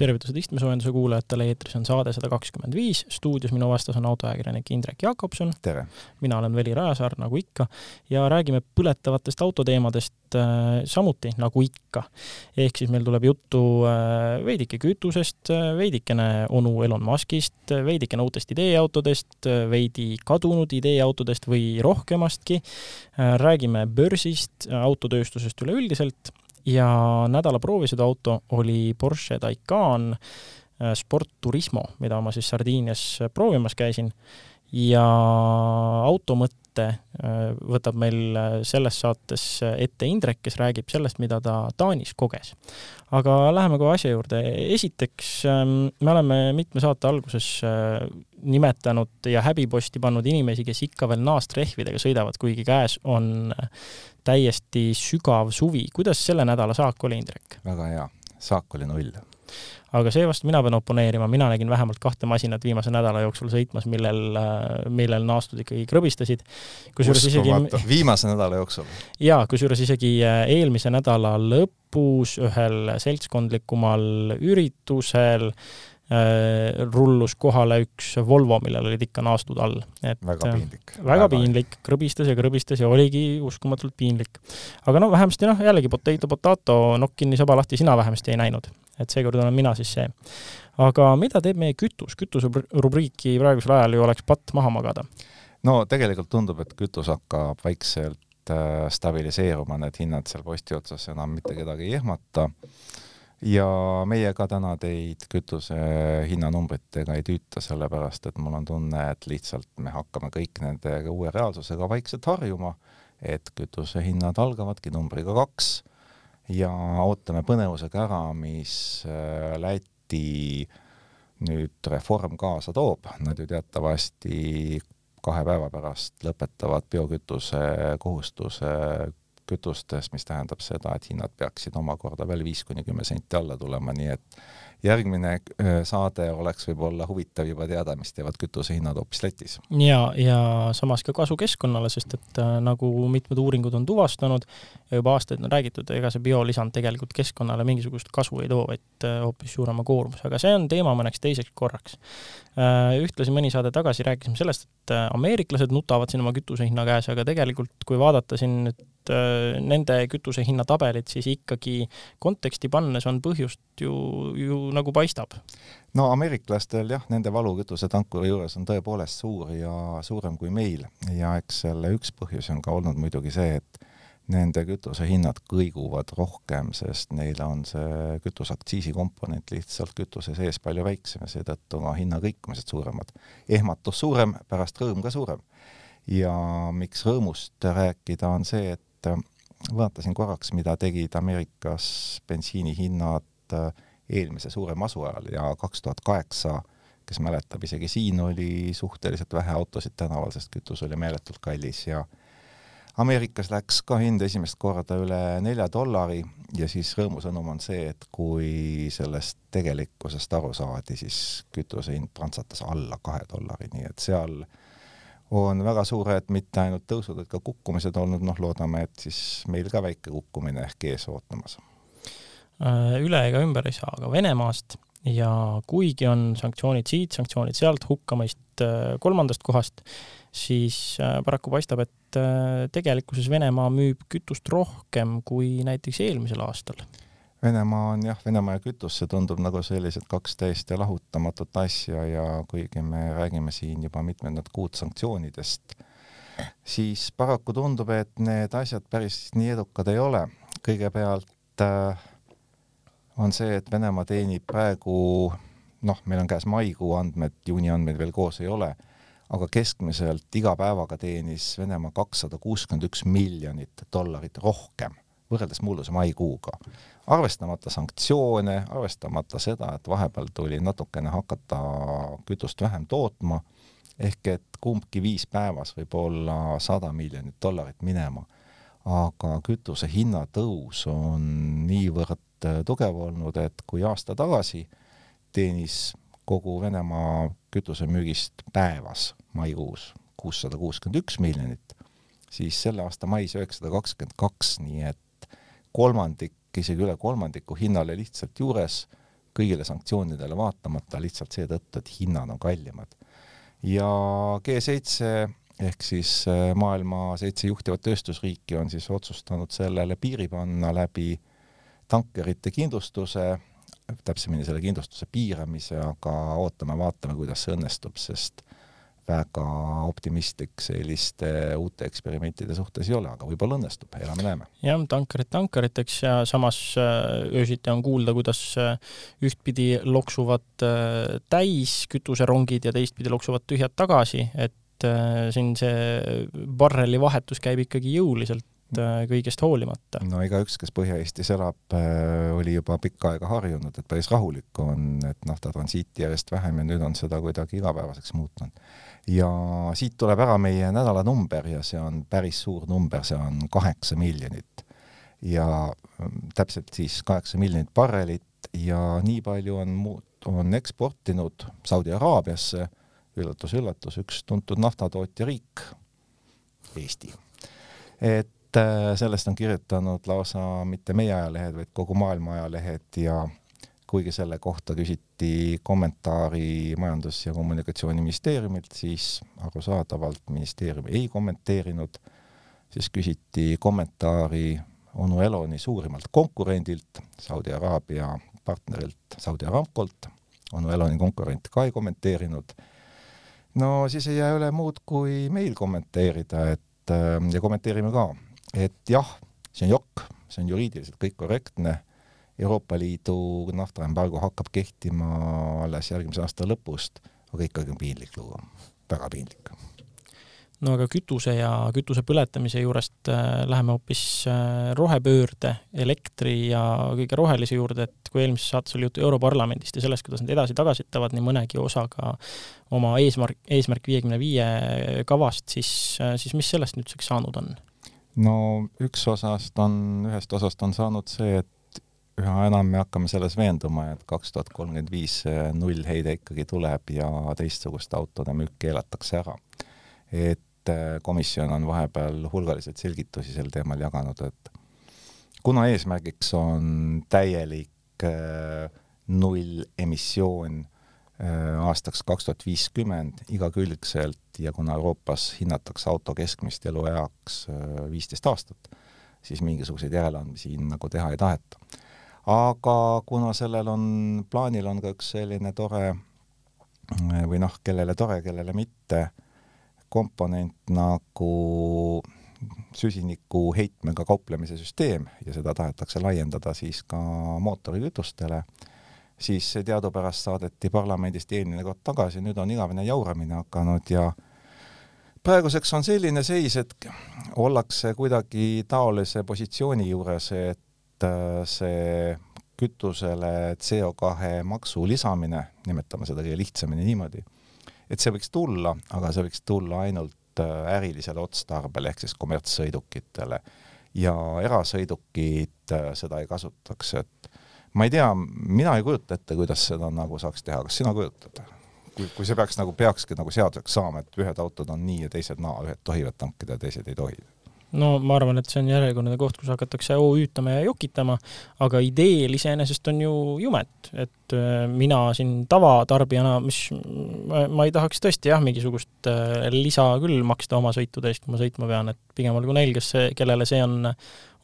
tervitused istmesoojenduse kuulajatele, eetris on saade sada kakskümmend viis, stuudios minu vastas on autoajakirjanik Indrek Jakobson. mina olen Veli Rajasaar, nagu ikka, ja räägime põletavatest autoteemadest äh, samuti, nagu ikka. ehk siis meil tuleb juttu äh, veidike kütusest, äh, veidikene onu Elon Muskist, veidikene uutest ideeautodest, veidi kadunud ideeautodest või rohkemastki. räägime börsist, autotööstusest üleüldiselt ja nädala proovisõiduauto oli Porsche Taycan äh, Sport Turismo, mida ma siis Sardiinias proovimas käisin. Ja auto mõtte äh, võtab meil äh, selles saates ette Indrek, kes räägib sellest, mida ta Taanis koges. aga läheme kohe asja juurde. esiteks, ähm, me oleme mitme saate alguses nimetanud ja häbiposti pannud inimesi, kes ikka veel naastrehvidega sõidavad, kuigi käes on täiesti sügav suvi. kuidas selle nädala saak oli, Indrek? väga hea, saak oli null. Aga seevastu mina pean oponeerima, mina nägin vähemalt kahte masinat viimase nädala jooksul sõitmas, millel, millel naastud ikkagi krõbistasid. kusjuures isegi viimase nädala jooksul? jaa, kusjuures isegi äh, eelmise nädala lõpus ühel seltskondlikumal üritusel äh, Äh, rullus kohale üks Volvo, millel olid ikka naastud all. väga äh, piinlik. väga piinlik, krõbistas ja krõbistas ja oligi uskumatult piinlik. aga no vähemasti noh, jällegi potato potato, nokk kinni, saba lahti, sina vähemasti ei näinud. Et seekord olen mina siis see. aga mida teeb meie kütus? kütuserubriiki praegusel ajal ju oleks patt maha magada. no tegelikult tundub, et kütus hakkab vaikselt äh, stabiliseeruma, need hinnad seal posti otsas enam mitte kedagi ei ehmata ja meie ka täna teid kütuse hinnanumbritega ei tüüta, sellepärast et mul on tunne, et lihtsalt me hakkame kõik nende uue reaalsusega vaikselt harjuma, et kütusehinnad algavadki numbriga kaks ja ootame põnevusega ära, mis äh, Läti nüüd reform kaasa toob, nad ju teatavasti kahe päeva pärast lõpetavad biokütuse kohustuse kütustes, mis tähendab seda, et hinnad peaksid omakorda veel viis kuni kümme senti alla tulema, nii et järgmine äh, saade oleks võib-olla huvitav juba teada, mis teevad kütusehinnad hoopis Lätis. ja, ja samas ka kasu keskkonnale, sest et äh, nagu mitmed uuringud on tuvastanud ja juba aastaid on räägitud, ega see biolisand tegelikult keskkonnale mingisugust kasu ei too, vaid äh, hoopis suurema koormuse, aga see on teema mõneks teiseks korraks. ühtlasi mõni saade tagasi rääkisime sellest, et ameeriklased nutavad siin oma kütusehinna käes, aga tegelikult kui vaadata siin nüüd nende kütusehinna tabelit, siis ikkagi konteksti pannes on põhjust ju, ju nagu paistab. no ameeriklastel jah, nende valu kütusetankuri juures on tõepoolest suur ja suurem kui meil ja eks selle üks põhjus on ka olnud muidugi see, et nende kütusehinnad kõiguvad rohkem, sest neil on see kütuseaktsiisi komponent lihtsalt kütuse sees palju väiksem ja seetõttu ka hinna kõikumised suuremad. ehmatus suurem, pärast rõõm ka suurem. ja miks rõõmust rääkida, on see, et vaatasin korraks, mida tegid Ameerikas bensiinihinnad äh, eelmise suure masu ajal ja kaks tuhat kaheksa, kes mäletab, isegi siin oli suhteliselt vähe autosid tänaval, sest kütus oli meeletult kallis ja Ameerikas läks ka hind esimest korda üle nelja dollari ja siis rõõmusõnum on see, et kui sellest tegelikkusest aru saadi, siis kütuse hind prantsatas alla kahe dollari, nii et seal on väga suured mitte ainult tõusud, vaid ka kukkumised olnud, noh, loodame, et siis meil ka väike kukkumine ehk ees ootamas üle ega ümber ei saa ka Venemaast ja kuigi on sanktsioonid siit, sanktsioonid sealt, hukkamõist äh, kolmandast kohast, siis äh, paraku paistab, et tegelikkuses Venemaa müüb kütust rohkem kui näiteks eelmisel aastal. Venemaa on jah, Venemaa ja kütus, see tundub nagu sellised kaks täiesti lahutamatut asja ja kuigi me räägime siin juba mitmendat kuud sanktsioonidest, siis paraku tundub, et need asjad päris nii edukad ei ole. kõigepealt äh, on see, et Venemaa teenib praegu noh, meil on käes maikuu andmed, juuni andmeid veel koos ei ole, aga keskmiselt iga päevaga teenis Venemaa kakssada kuuskümmend üks miljonit dollarit rohkem võrreldes mulluse maikuuga. arvestamata sanktsioone, arvestamata seda, et vahepeal tuli natukene hakata kütust vähem tootma, ehk et kumbki viis päevas võib olla sada miljonit dollarit minema. aga kütuse hinna tõus on niivõrd Äh, tugev olnud, et kui aasta tagasi teenis kogu Venemaa kütusemüügist päevas maikuus kuussada kuuskümmend üks miljonit, siis selle aasta mais üheksasada kakskümmend kaks, nii et kolmandik, isegi üle kolmandiku hinnale lihtsalt juures, kõigile sanktsioonidele vaatamata lihtsalt seetõttu, et hinnad on kallimad. ja G7 ehk siis äh, maailma seitse juhtivat tööstusriiki on siis otsustanud sellele piiri panna läbi tankerite kindlustuse, täpsemini selle kindlustuse piiramise, aga ootame-vaatame, kuidas see õnnestub, sest väga optimistlik selliste uute eksperimentide suhtes ei ole, aga võib-olla õnnestub, elame-näeme. jah, tankerid tankeriteks ja samas äh, öösiti on kuulda, kuidas äh, ühtpidi loksuvad täis kütuserongid ja teistpidi loksuvad tühjad tagasi, et äh, siin see barreli vahetus käib ikkagi jõuliselt äh, kõigest hoolimata. no igaüks, kes Põhja-Eestis elab, äh, oli juba pikka aega harjunud, et päris rahulik on, et naftatransiiti järjest vähem ja nüüd on seda kuidagi igapäevaseks muutnud. ja siit tuleb ära meie nädala number ja see on päris suur number, see on kaheksa miljonit. ja ähm, täpselt siis kaheksa miljonit barrelit ja nii palju on muud, on eksportinud Saudi Araabiasse üllatus-üllatus, üks tuntud naftatootja riik, Eesti. et äh, sellest on kirjutanud lausa mitte meie ajalehed, vaid kogu maailma ajalehed ja kuigi selle kohta küsiti kommentaari Majandus- ja Kommunikatsiooniministeeriumilt, siis arusaadavalt ministeerium ei kommenteerinud, siis küsiti kommentaari onu Eloni suurimalt konkurendilt, Saudi Araabia partnerilt Saudi Aramcolt, onu Eloni konkurent ka ei kommenteerinud. No siis ei jää üle muud, kui meil kommenteerida, et äh, ja kommenteerime ka, et jah, see on jokk, see on juriidiliselt kõik korrektne, Euroopa Liidu naftaembargo hakkab kehtima alles järgmise aasta lõpust, aga ikkagi on piinlik lugu, väga piinlik no aga kütuse ja kütuse põletamise juurest äh, läheme hoopis äh, rohepöörde, elektri ja kõige rohelise juurde, et kui eelmises saates oli juttu Europarlamendist ja sellest, kuidas nad edasi-tagasi ütlevad nii mõnegi osaga oma eesmärk, eesmärk viiekümne viie kavast, siis, äh, siis mis sellest nüüdseks saanud on? No üks osast on, ühest osast on saanud see, et üha enam me hakkame selles veenduma, et kaks tuhat kolmkümmend viis nullheide ikkagi tuleb ja teistsuguste autode müük keelatakse ära. et et komisjon on vahepeal hulgaliselt selgitusi sel teemal jaganud, et kuna eesmärgiks on täielik äh, nullemissioon äh, aastaks kaks tuhat viiskümmend igakülgselt ja kuna Euroopas hinnatakse auto keskmist elueaks äh, viisteist aastat, siis mingisuguseid järeleandmisi nagu teha ei taheta. aga kuna sellel on, plaanil on ka üks selline tore või noh, kellele tore, kellele mitte, komponent nagu süsiniku heitmega kauplemise süsteem ja seda tahetakse laiendada siis ka mootorikütustele, siis teadupärast saadeti parlamendist eelmine kord tagasi, nüüd on igavene jauramine hakanud ja praeguseks on selline seis, et ollakse kuidagi taolise positsiooni juures, et äh, see kütusele CO2 maksu lisamine, nimetame seda kõige lihtsamini niimoodi et see võiks tulla, aga see võiks tulla ainult äh, ärilisele otstarbele ehk siis kommertssõidukitele. Ja erasõidukid äh, seda ei kasutaks, et ma ei tea, mina ei kujuta ette, kuidas seda nagu saaks teha, kas sina kujutad? kui, kui see peaks nagu, peakski nagu seaduseks saama, et ühed autod on nii ja teised naa, ühed tohivad tankida ja teised ei tohi no ma arvan, et see on järjekordne koht, kus hakatakse OÜ-tama ja jokitama, aga ideel iseenesest on ju jumet, et äh, mina siin tavatarbijana, mis ma, ei tahaks tõesti jah, mingisugust äh, lisa küll maksta oma sõitude eest, kui ma sõitma pean, et pigem olgu neil, kes, kellele see on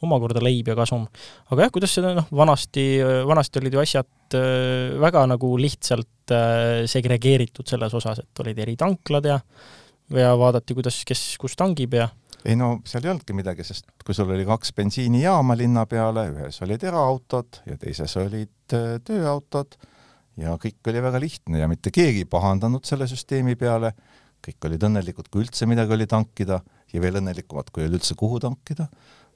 omakorda leib ja kasum. aga jah, kuidas seda noh, vanasti, vanasti olid ju asjad äh, väga nagu lihtsalt segregeeritud selles osas, et olid eritanklad ja ja vaadati, kuidas, kes kus tangib ja ei no seal ei olnudki midagi, sest kui sul oli kaks bensiinijaama linna peale, ühes olid eraautod ja teises olid äh, tööautod ja kõik oli väga lihtne ja mitte keegi ei pahandanud selle süsteemi peale, kõik olid õnnelikud, kui üldse midagi oli tankida ja veel õnnelikumad, kui oli üldse kuhu tankida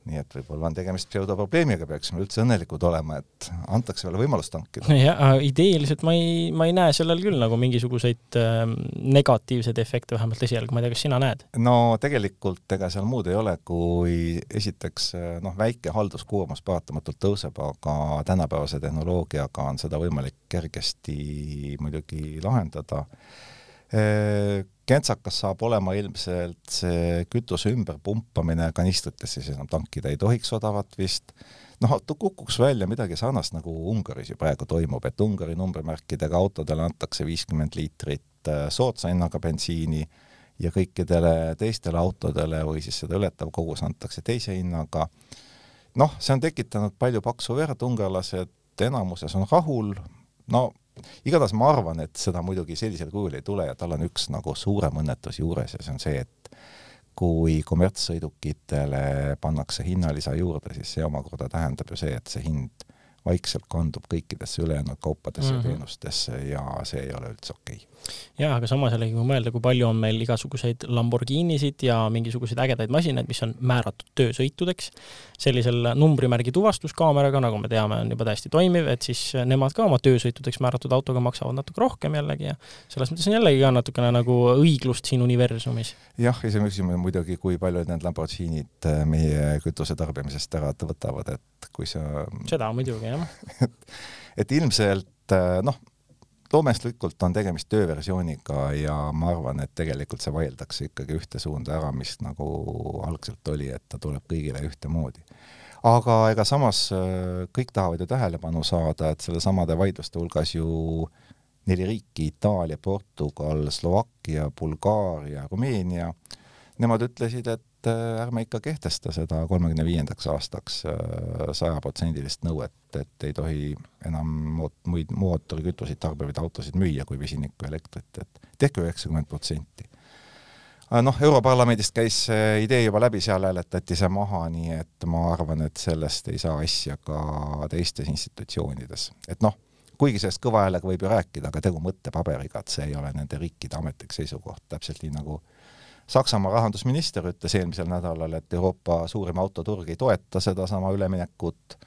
nii et võib-olla on tegemist pseudoprobleemiga, peaksime üldse õnnelikud olema, et antakse veel võimalus tankida. jah, ideeliselt ma ei, ma ei näe sellel küll nagu mingisuguseid äh, negatiivseid efekte, vähemalt esialgu, ma ei tea, kas sina näed? no tegelikult ega seal muud ei ole, kui esiteks noh, väike halduskoormus paratamatult tõuseb, aga tänapäevase tehnoloogiaga on seda võimalik kergesti muidugi lahendada kentsakas saab olema ilmselt see kütuse ümberpumpamine kanistritesse, siis enam tankida ei tohiks odavat vist, noh, kukuks välja midagi sarnast, nagu Ungaris ju praegu toimub, et Ungari numbrimärkidega autodele antakse viiskümmend liitrit äh, soodsa hinnaga bensiini ja kõikidele teistele autodele või siis seda ületav kogus antakse teise hinnaga. noh, see on tekitanud palju paksu verd, ungarlased enamuses on rahul, no igatahes ma arvan, et seda muidugi sellisel kujul ei tule ja tal on üks nagu suurem õnnetus juures ja see on see, et kui kommertssõidukitele pannakse hinnalisa juurde, siis see omakorda tähendab ju see, et see hind vaikselt kandub kõikidesse ülejäänud kaupadesse mm -hmm. ja mhm. teenustesse ja see ei ole üldse okei okay. jah, aga samas jällegi, kui mõelda, kui palju on meil igasuguseid Lamborghinisid ja mingisuguseid ägedaid masinaid, mis on määratud töösõitudeks, sellisel numbrimärgi tuvastuskaameraga, nagu me teame, on juba täiesti toimiv, et siis nemad ka oma töösõitudeks määratud autoga maksavad natuke rohkem jällegi ja selles mõttes on jällegi ka natukene nagu õiglust siin universumis. jah, iseküsimus on muidugi, kui palju need Lamborghinid äh, meie kütuse tarbimisest ära võtavad, et kui sa seda muidugi, et, et ilmselt äh, noh, loomeslikult on tegemist tööversiooniga ja ma arvan, et tegelikult see vaieldakse ikkagi ühte suunda ära, mis nagu algselt oli, et ta tuleb kõigile ühtemoodi. aga ega samas äh, kõik tahavad ju tähelepanu saada, et sellesamade vaidluste hulgas ju neli riiki, Itaalia, Portugal, Slovakkia, Bulgaaria, Rumeenia, nemad ütlesid, et et äh, ärme ikka kehtesta seda kolmekümne viiendaks aastaks äh, sajaprotsendilist nõuet, et ei tohi enam muid mootorikütuseid tarbivaid autosid müüa kui vesinikku ja elektrit, et tehke üheksakümmend protsenti. noh, Europarlamendist käis see idee juba läbi, seal hääletati see maha, nii et ma arvan, et sellest ei saa asja ka teistes institutsioonides, et noh, kuigi sellest kõva häälega võib ju rääkida, aga tegu mõttepaberiga, et see ei ole nende riikide ametlik seisukoht, täpselt nii nagu Saksamaa rahandusminister ütles eelmisel nädalal, et Euroopa suurim autoturg ei toeta sedasama üleminekut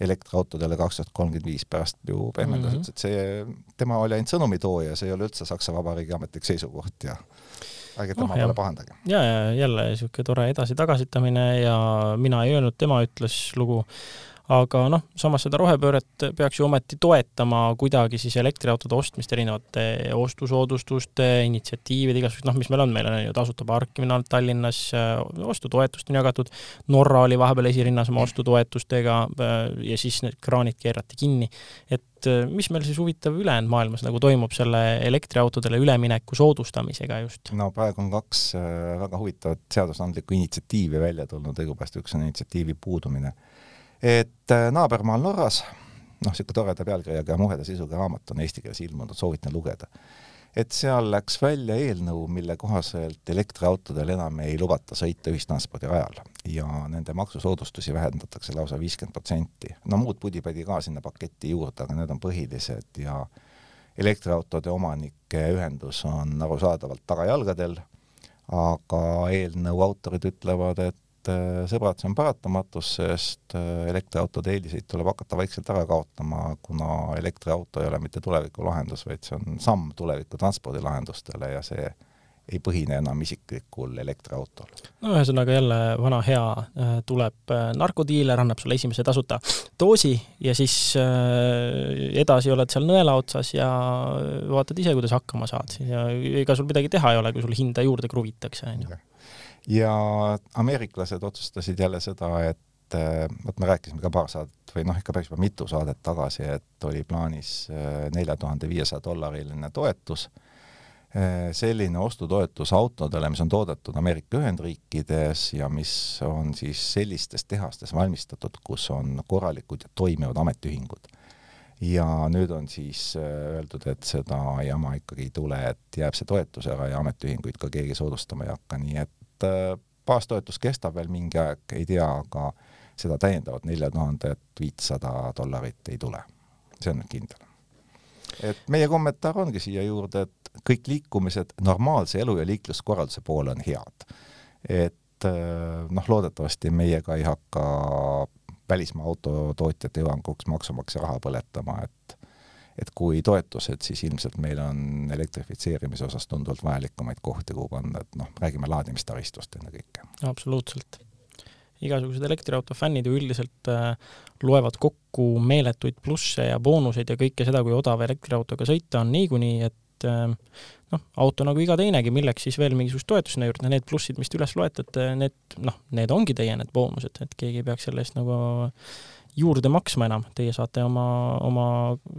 elektriautodele kaks tuhat kolmkümmend viis pärast ju pehmendas mm, -hmm. ütles, et see, tema oli ainult sõnumitooja, see ei ole üldse Saksa Vabariigi ametlik seisukoht ja ärge tema oh, peale pahandage. ja, ja jälle niisugune tore edasi-tagasitamine ja mina ei öelnud, tema ütles lugu aga noh, samas seda rohepööret peaks ju ometi toetama kuidagi siis elektriautode ostmist erinevate ostusoodustuste, initsiatiivide, igasugused noh, mis meil on, meil on ju tasuta parkimine olnud Tallinnas, ostutoetust on jagatud, Norra oli vahepeal esirinnas oma ostutoetustega ja siis need kraanid keerati kinni. et mis meil siis huvitav ülejäänud maailmas nagu toimub selle elektriautodele ülemineku soodustamisega just? no praegu on kaks äh, väga huvitavat seadusandlikku initsiatiivi välja tulnud, õigupoolest üks on initsiatiivi puudumine et äh, naabermaal Norras, noh, niisugune toreda pealkirjaga ja muheda sisuga raamat on eesti keeles ilmunud, soovitan lugeda. et seal läks välja eelnõu, mille kohaselt elektriautodel enam ei lubata sõita ühistranspordi rajal ja nende maksusoodustusi vähendatakse lausa viiskümmend protsenti. no muud pudi-padi ka sinna paketti juurde, aga need on põhilised ja elektriautode omanike ühendus on arusaadavalt tagajalgadel, aga eelnõu autorid ütlevad, et et äh, sõbrad, see on paratamatus, sest äh, elektriautode eeliseid tuleb hakata vaikselt ära kaotama, kuna elektriauto ei ole mitte tulevikulahendus, vaid see on samm tuleviku transpordilahendustele ja see ei põhine enam isiklikul elektriautol. no ühesõnaga jälle vana hea, äh, tuleb narkodiiler, annab sulle esimese tasuta doosi ja siis edasi oled seal nõela otsas ja vaatad ise, kuidas hakkama saad. Ja ega sul midagi teha ei ole, kui sul hinda juurde kruvitakse, on ju ja ameeriklased otsustasid jälle seda, et äh, vot me rääkisime ka paar saadet või noh, ikka päris juba mitu saadet tagasi, et oli plaanis äh, nelja tuhande viiesaja dollariline toetus, äh, selline ostutoetus autodele, mis on toodetud Ameerika Ühendriikides ja mis on siis sellistes tehastes valmistatud, kus on korralikud ja toimivad ametiühingud. ja nüüd on siis öeldud, et seda jama ikkagi ei tule, et jääb see toetus ära ja ametiühinguid ka keegi soodustama ei hakka, nii et et äh, baastoetus kestab veel mingi aeg, ei tea, aga seda täiendavat nelja tuhandet viitsada dollarit ei tule. see on kindel. et meie kommentaar ongi siia juurde, et kõik liikumised normaalse elu- ja liikluskorralduse poole on head. et äh, noh, loodetavasti meiega ei hakka välismaa autotootjate hüvanguks maksumaksja raha põletama, et et kui toetused, siis ilmselt meil on elektrifitseerimise osas tunduvalt vajalikumaid kohti, kuhu panna, et noh, räägime laadimistaristust ennekõike. absoluutselt. igasugused elektriauto fännid ju üldiselt äh, loevad kokku meeletuid plusse ja boonuseid ja kõike seda, kui odav elektriautoga sõita on niikuinii, et et noh, auto nagu iga teinegi, milleks siis veel mingisugust toetust sinna juurde, need plussid, mis te üles loetate, need noh, need ongi teie need boonused, et keegi ei peaks selle eest nagu juurde maksma enam, teie saate oma, oma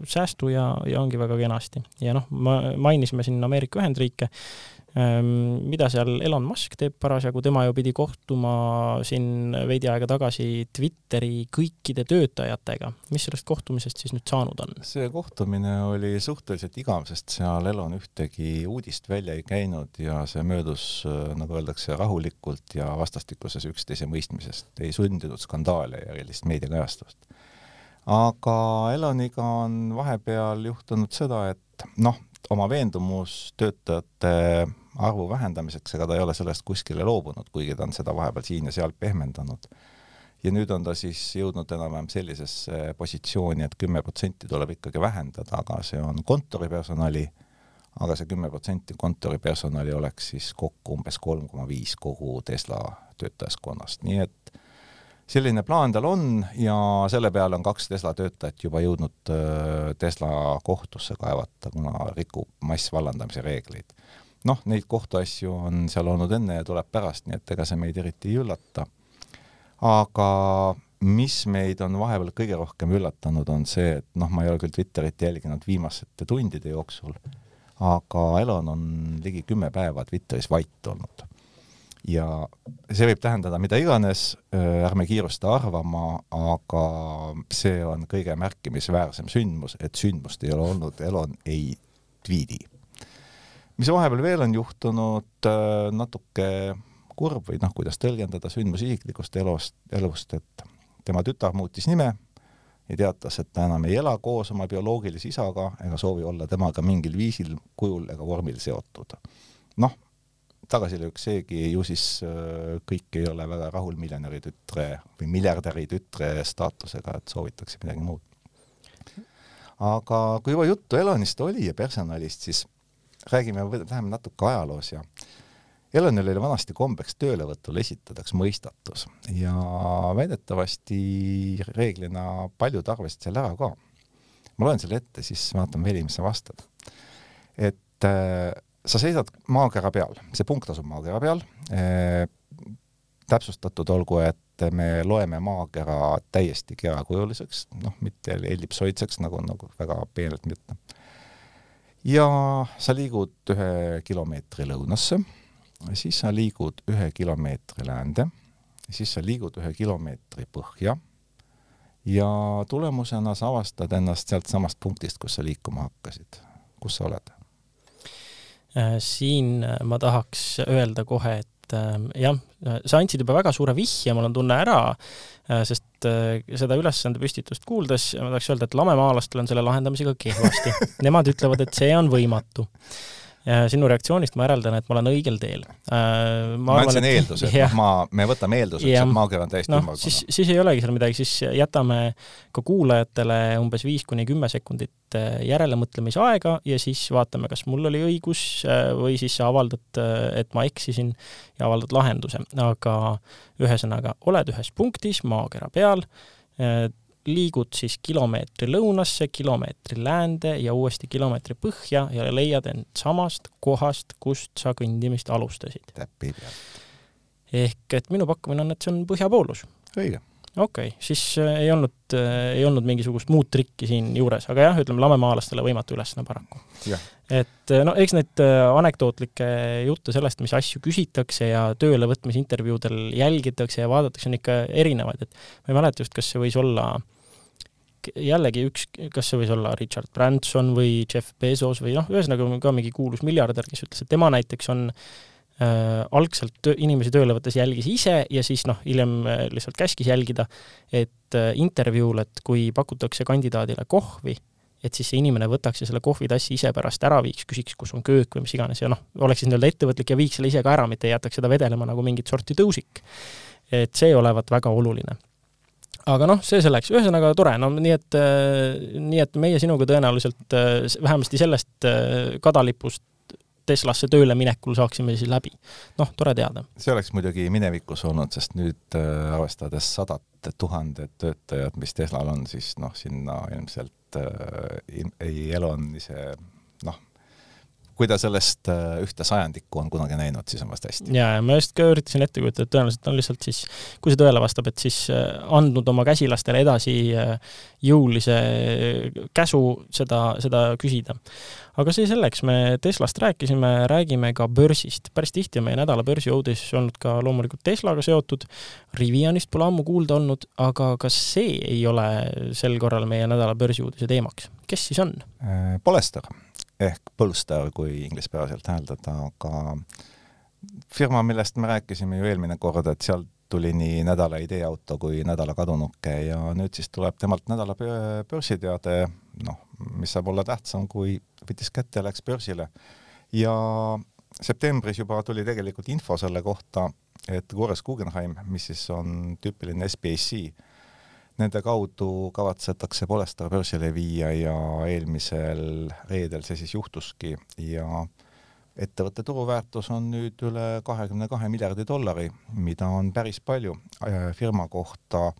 säästu ja, ja ongi väga kenasti. ja noh, ma, mainisime siin Ameerika Ühendriike, mida seal Elon Musk teeb parasjagu, tema ju pidi kohtuma siin veidi aega tagasi Twitteri kõikide töötajatega. mis sellest kohtumisest siis nüüd saanud on? see kohtumine oli suhteliselt igav, sest seal Elon ühtegi uudist välja ei käinud ja see möödus, nagu öeldakse, rahulikult ja vastastikuses üksteise mõistmisest, ei sundinud skandaale ja erilist meediakajastust. aga Eloniga on vahepeal juhtunud seda, et noh, oma veendumus töötajate arvu vähendamiseks, ega ta ei ole sellest kuskile loobunud, kuigi ta on seda vahepeal siin ja seal pehmendanud. ja nüüd on ta siis jõudnud enam-vähem sellisesse positsiooni, et kümme protsenti tuleb ikkagi vähendada, aga see on kontoripersonali, aga see kümme protsenti kontoripersonali oleks siis kokku umbes kolm koma viis kogu Tesla töötajaskonnast, nii et selline plaan tal on ja selle peale on kaks Tesla töötajat juba jõudnud äh, Tesla kohtusse kaevata, kuna rikub massvallandamise reegleid noh, neid kohtuasju on seal olnud enne ja tuleb pärast, nii et ega see meid eriti ei üllata. aga mis meid on vahepeal kõige rohkem üllatanud, on see, et noh, ma ei ole küll Twitterit jälginud viimaste tundide jooksul, aga Elon on ligi kümme päeva Twitteris vait olnud. ja see võib tähendada mida iganes, äh, ärme kiirusta arvama, aga see on kõige märkimisväärsem sündmus, et sündmust ei ole olnud, Elon ei tweet'i mis vahepeal veel on juhtunud, äh, natuke kurb või noh, kuidas tõlgendada sündmus isiklikust elust, elust, et tema tütar muutis nime ja teatas, et ta enam ei ela koos oma bioloogilise isaga ega soovi olla temaga mingil viisil, kujul ega vormil seotud. noh, tagasilöök seegi, ju siis äh, kõik ei ole väga rahul miljonäri tütre või miljardäri tütre staatusega, et soovitakse midagi muud. aga kui juba juttu Elonist oli ja personalist, siis räägime, läheme natuke ajaloos ja Elonil oli vanasti kombeks töölevõtul esitadaks mõistatus ja väidetavasti reeglina paljud arvasid selle ära ka. ma loen selle ette, siis vaatame, Veli, mis sa vastad. et äh, sa seisad maakera peal, see punkt asub maakera peal äh,, täpsustatud olgu, et me loeme maakera täiesti kerakujuliseks, noh, mitte ellipsoidseks, nagu, nagu väga peenelt mitte ja sa liigud ühe kilomeetri lõunasse, siis sa liigud ühe kilomeetri läände, siis sa liigud ühe kilomeetri põhja ja tulemusena sa avastad ennast sealtsamast punktist, kus sa liikuma hakkasid. kus sa oled? Äh, siin ma tahaks öelda kohe, et et äh, jah, sa andsid juba väga suure vihje, mul on tunne ära, äh, sest äh, seda ülesande püstitust kuuldes ma tahaks öelda, et lamemaalastel on selle lahendamisega kehvasti. Nemad ütlevad, et see on võimatu sinu reaktsioonist ma järeldan, et ma olen õigel teel. Äh, ma, ma andsin eelduse, et ma, me võtame eelduseks, et maakera on täiesti no, ümmargune. siis, siis ei olegi seal midagi, siis jätame ka kuulajatele umbes viis kuni kümme sekundit äh, järelemõtlemisaega ja siis vaatame, kas mul oli õigus äh, või siis sa avaldad, et ma eksisin ja avaldad lahenduse. aga ühesõnaga, oled ühes punktis maakera peal, liigud siis kilomeetri lõunasse, kilomeetri läände ja uuesti kilomeetri põhja ja leiad end samast kohast, kust sa kõndimist alustasid. täppi pealt. ehk et minu pakkumine on, et see on põhjapoolus. õige. okei okay,, siis äh, ei olnud äh,, ei olnud mingisugust muud trikki siin juures, aga jah, ütleme lamemaalastele võimatu ülesanne paraku. et äh, no eks neid anekdootlikke jutte sellest, mis asju küsitakse ja töölevõtmisintervjuudel jälgitakse ja vaadatakse, on ikka erinevaid, et ma ei mäleta just, kas see võis olla äh, jällegi üks, kas see võis olla Richard Branson või Jeff Bezos või noh, ühesõnaga ka mingi kuulus miljardär, kes ütles, et tema näiteks on äh, algselt töö, inimesi tööle võttes jälgis ise ja siis noh, hiljem äh, lihtsalt käskis jälgida, et äh, intervjuul, et kui pakutakse kandidaadile kohvi, et siis see inimene võtaks ja selle kohvitassi ise pärast ära viiks, küsiks, kus on köök või mis iganes ja noh, oleks siis nii-öelda ettevõtlik ja viiks selle ise ka ära, mitte ei jätaks seda vedelema nagu mingit sorti tõusik. et see olevat väga oluline aga noh, see selleks, ühesõnaga tore, no nii et, äh, nii et meie sinuga tõenäoliselt äh, vähemasti sellest äh, kadalipust Teslasse tööle minekul saaksime siis läbi. noh, tore teada. see oleks muidugi minevikus olnud, sest nüüd arvestades sadat tuhandet töötajat, mis Teslal on, siis noh, sinna ilmselt äh, ei Elon ise noh, kui ta sellest äh, ühte sajandikku on kunagi näinud, siis on vast hästi. ja, ja ma just ka üritasin ette kujutada, et tõenäoliselt on lihtsalt siis, kui see tõele vastab, et siis äh, andnud oma käsilastele edasi äh, jõulise käsu seda, seda küsida. aga see selleks, me Teslast rääkisime, räägime ka börsist. päris tihti on meie nädala börsiuudis olnud ka loomulikult Teslaga seotud, Rivianist pole ammu kuulda olnud, aga kas see ei ole sel korral meie nädala börsiuudise teemaks? kes siis on? Polestar ehk Polestar, kui inglispäraselt hääldada, aga firma, millest me rääkisime ju eelmine kord, et sealt tuli nii nädala ideeauto kui nädala kadunuke ja nüüd siis tuleb temalt nädala börsiteade, noh, mis saab olla tähtsam, kui võttis kätte ja läks börsile. ja septembris juba tuli tegelikult info selle kohta, et Gores Guggenheim, mis siis on tüüpiline SBAC, Nende kaudu kavatsetakse Polestar börsile viia ja eelmisel reedel see siis juhtuski ja ettevõtte turuväärtus on nüüd üle kahekümne kahe miljardi dollari, mida on päris palju äh, firma kohta,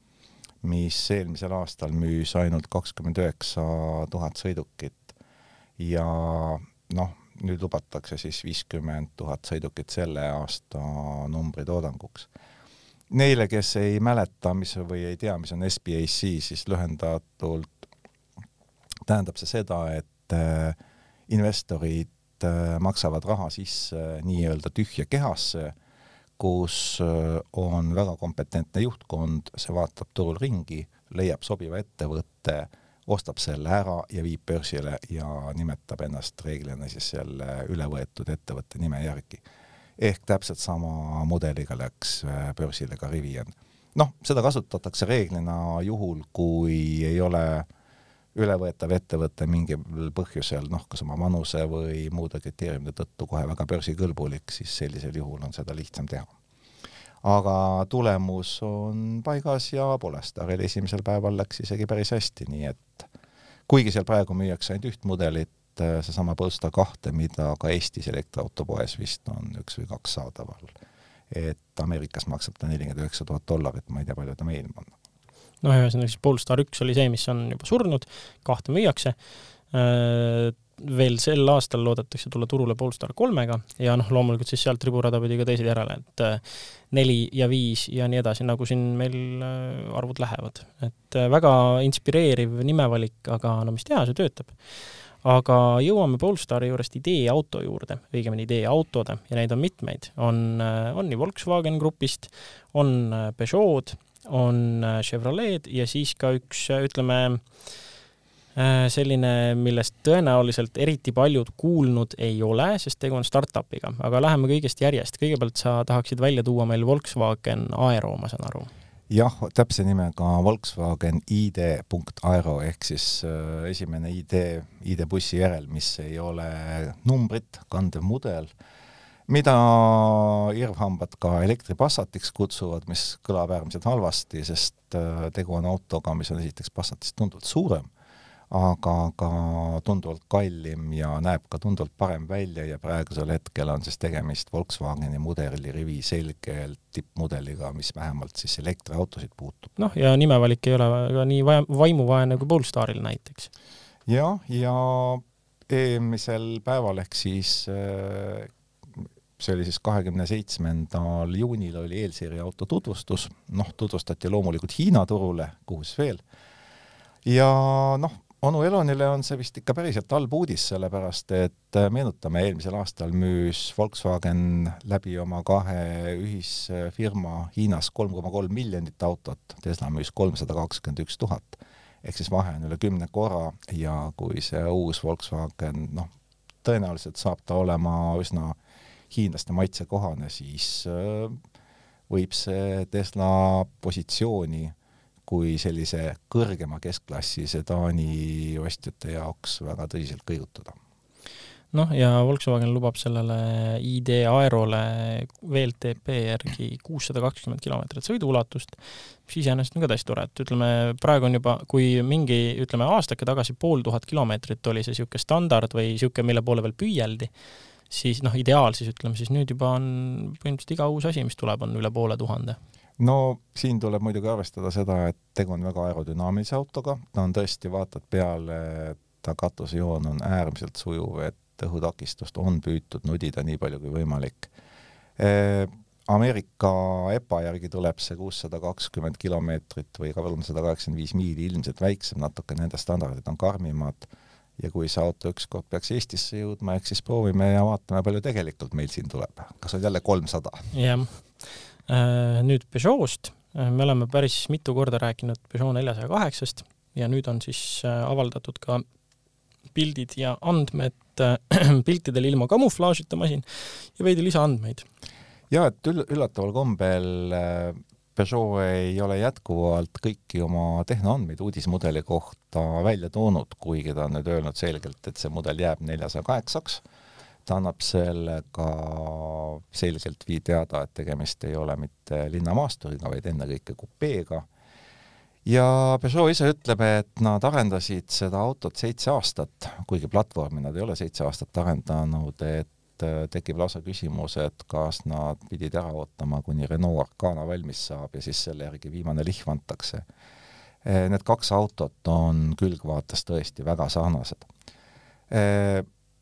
mis eelmisel aastal müüs ainult kakskümmend üheksa tuhat sõidukit. Ja noh, nüüd lubatakse siis viiskümmend tuhat sõidukit selle aasta numbri toodanguks neile, kes ei mäleta, mis või ei tea, mis on SBAC, siis lühendatult tähendab see seda, et äh, investorid äh, maksavad raha sisse nii-öelda tühja kehasse, kus äh, on väga kompetentne juhtkond, see vaatab turul ringi, leiab sobiva ettevõtte, ostab selle ära ja viib börsile ja nimetab ennast reeglina siis selle ülevõetud ettevõtte nime järgi ehk täpselt sama mudeliga läks äh, börsile ka Rivian. noh, seda kasutatakse reeglina juhul, kui ei ole ülevõetav ettevõte mingil põhjusel, noh, kas oma vanuse või muude kriteeriumide tõttu kohe väga börsikõlbulik, siis sellisel juhul on seda lihtsam teha. aga tulemus on paigas ja Polestaril esimesel päeval läks isegi päris hästi, nii et kuigi seal praegu müüakse ainult üht mudelit, Äh, seesama Polestar kahte, mida ka Eestis elektriautopoes vist on üks või kaks saadaval. et Ameerikas maksab ta nelikümmend üheksa tuhat dollarit, ma ei tea, palju ta meil on. noh, ühesõnaga siis Polestar üks oli see, mis on juba surnud, kahte müüakse, äh, veel sel aastal loodetakse tulla turule Polestar kolmega ja noh, loomulikult siis sealt riburada pidi ka teised järele, et äh, neli ja viis ja nii edasi, nagu siin meil arvud lähevad. et väga inspireeriv nimevalik, aga no mis teha, see töötab aga jõuame Polestari juurest ideeauto juurde, õigemini ideeautode ja neid on mitmeid, on, äh, on nii Volkswagen Grupist, on äh, Peugeot, on äh, Chevrolet ja siis ka üks, ütleme, selline, millest tõenäoliselt eriti paljud kuulnud ei ole, sest tegu on startup'iga, aga läheme kõigest järjest. kõigepealt sa tahaksid välja tuua meil Volkswagen Aero, ma saan aru jah, täpse nimega Volkswagen ID.aero ehk siis äh, esimene ID, ID-bussi järel, mis ei ole numbrit, kandev mudel, mida irvhambad ka elektripassatiks kutsuvad, mis kõlab äärmiselt halvasti, sest äh, tegu on autoga, mis on esiteks Passatist tunduvalt suurem aga ka tunduvalt kallim ja näeb ka tunduvalt parem välja ja praegusel hetkel on siis tegemist Volkswageni mudelirivi selgelt tippmudeliga, mis vähemalt siis elektriautosid puutub. noh, ja nimevalik ei ole ka nii vaimuvaene kui Polestaril näiteks. jah, ja eelmisel päeval ehk siis äh, see oli siis kahekümne seitsmendal juunil oli eelseeria auto tutvustus, noh, tutvustati loomulikult Hiina turule, kuhu siis veel, ja noh, onu Elonile on see vist ikka päriselt halb uudis, sellepärast et äh, meenutame, eelmisel aastal müüs Volkswagen läbi oma kahe ühisfirma Hiinas kolm koma kolm miljonit autot, Tesla müüs kolmsada kakskümmend üks tuhat. ehk siis vahe on üle kümne korra ja kui see uus Volkswagen, noh, tõenäoliselt saab ta olema üsna hiinlaste maitsekohane, siis äh, võib see Tesla positsiooni kui sellise kõrgema keskklassi sedaani ostjate jaoks väga tõsiselt kõigutada. noh, ja Volkswagen lubab sellele ID Aerole VLTP järgi kuussada kakskümmend kilomeetrit sõiduulatust, mis iseenesest on ka täiesti tore, et ütleme, praegu on juba, kui mingi, ütleme aastake tagasi pool tuhat kilomeetrit oli see niisugune standard või niisugune, mille poole veel püüeldi, siis noh, ideaal siis ütleme, siis nüüd juba on põhimõtteliselt iga uus asi, mis tuleb, on üle poole tuhande no siin tuleb muidugi arvestada seda, et tegu on väga aerodünaamilise autoga, ta on tõesti, vaatad peale, ta katusejoon on äärmiselt sujuv, et õhutakistust on püütud nudida nii palju kui võimalik. Ameerika EPA järgi tuleb see kuussada kakskümmend kilomeetrit või kolmsada kaheksakümmend viis miili ilmselt väiksem, natuke nende standardid on karmimad ja kui see auto ükskord peaks Eestisse jõudma, eks siis proovime ja vaatame, palju tegelikult meil siin tuleb. kas on jälle kolmsada? jah. Äh, nüüd Peugeot'st, äh, me oleme päris mitu korda rääkinud Peugeot neljasaja kaheksast ja nüüd on siis äh, avaldatud ka pildid ja andmed piltidel ilma kamuflaažita masin ja veidi lisaandmeid jaa, et üll-, üllataval kombel äh, Peugeot ei ole jätkuvalt kõiki oma tehnoandmeid uudismudeli kohta välja toonud, kuigi ta on nüüd öelnud selgelt, et see mudel jääb neljasaja kaheksaks. Ta annab sellega selgelt vii teada, et tegemist ei ole mitte linnamaasturiga, vaid ennekõike kupeega. ja Peugeot ise ütleb, et nad arendasid seda autot seitse aastat, kuigi platvormi nad ei ole seitse aastat arendanud, et Äh, tekib lausa küsimus, et kas nad pidid ära ootama, kuni Renault Arcana valmis saab ja siis selle järgi viimane lihv antakse. Äh, need kaks autot on külgvaates tõesti väga sarnased.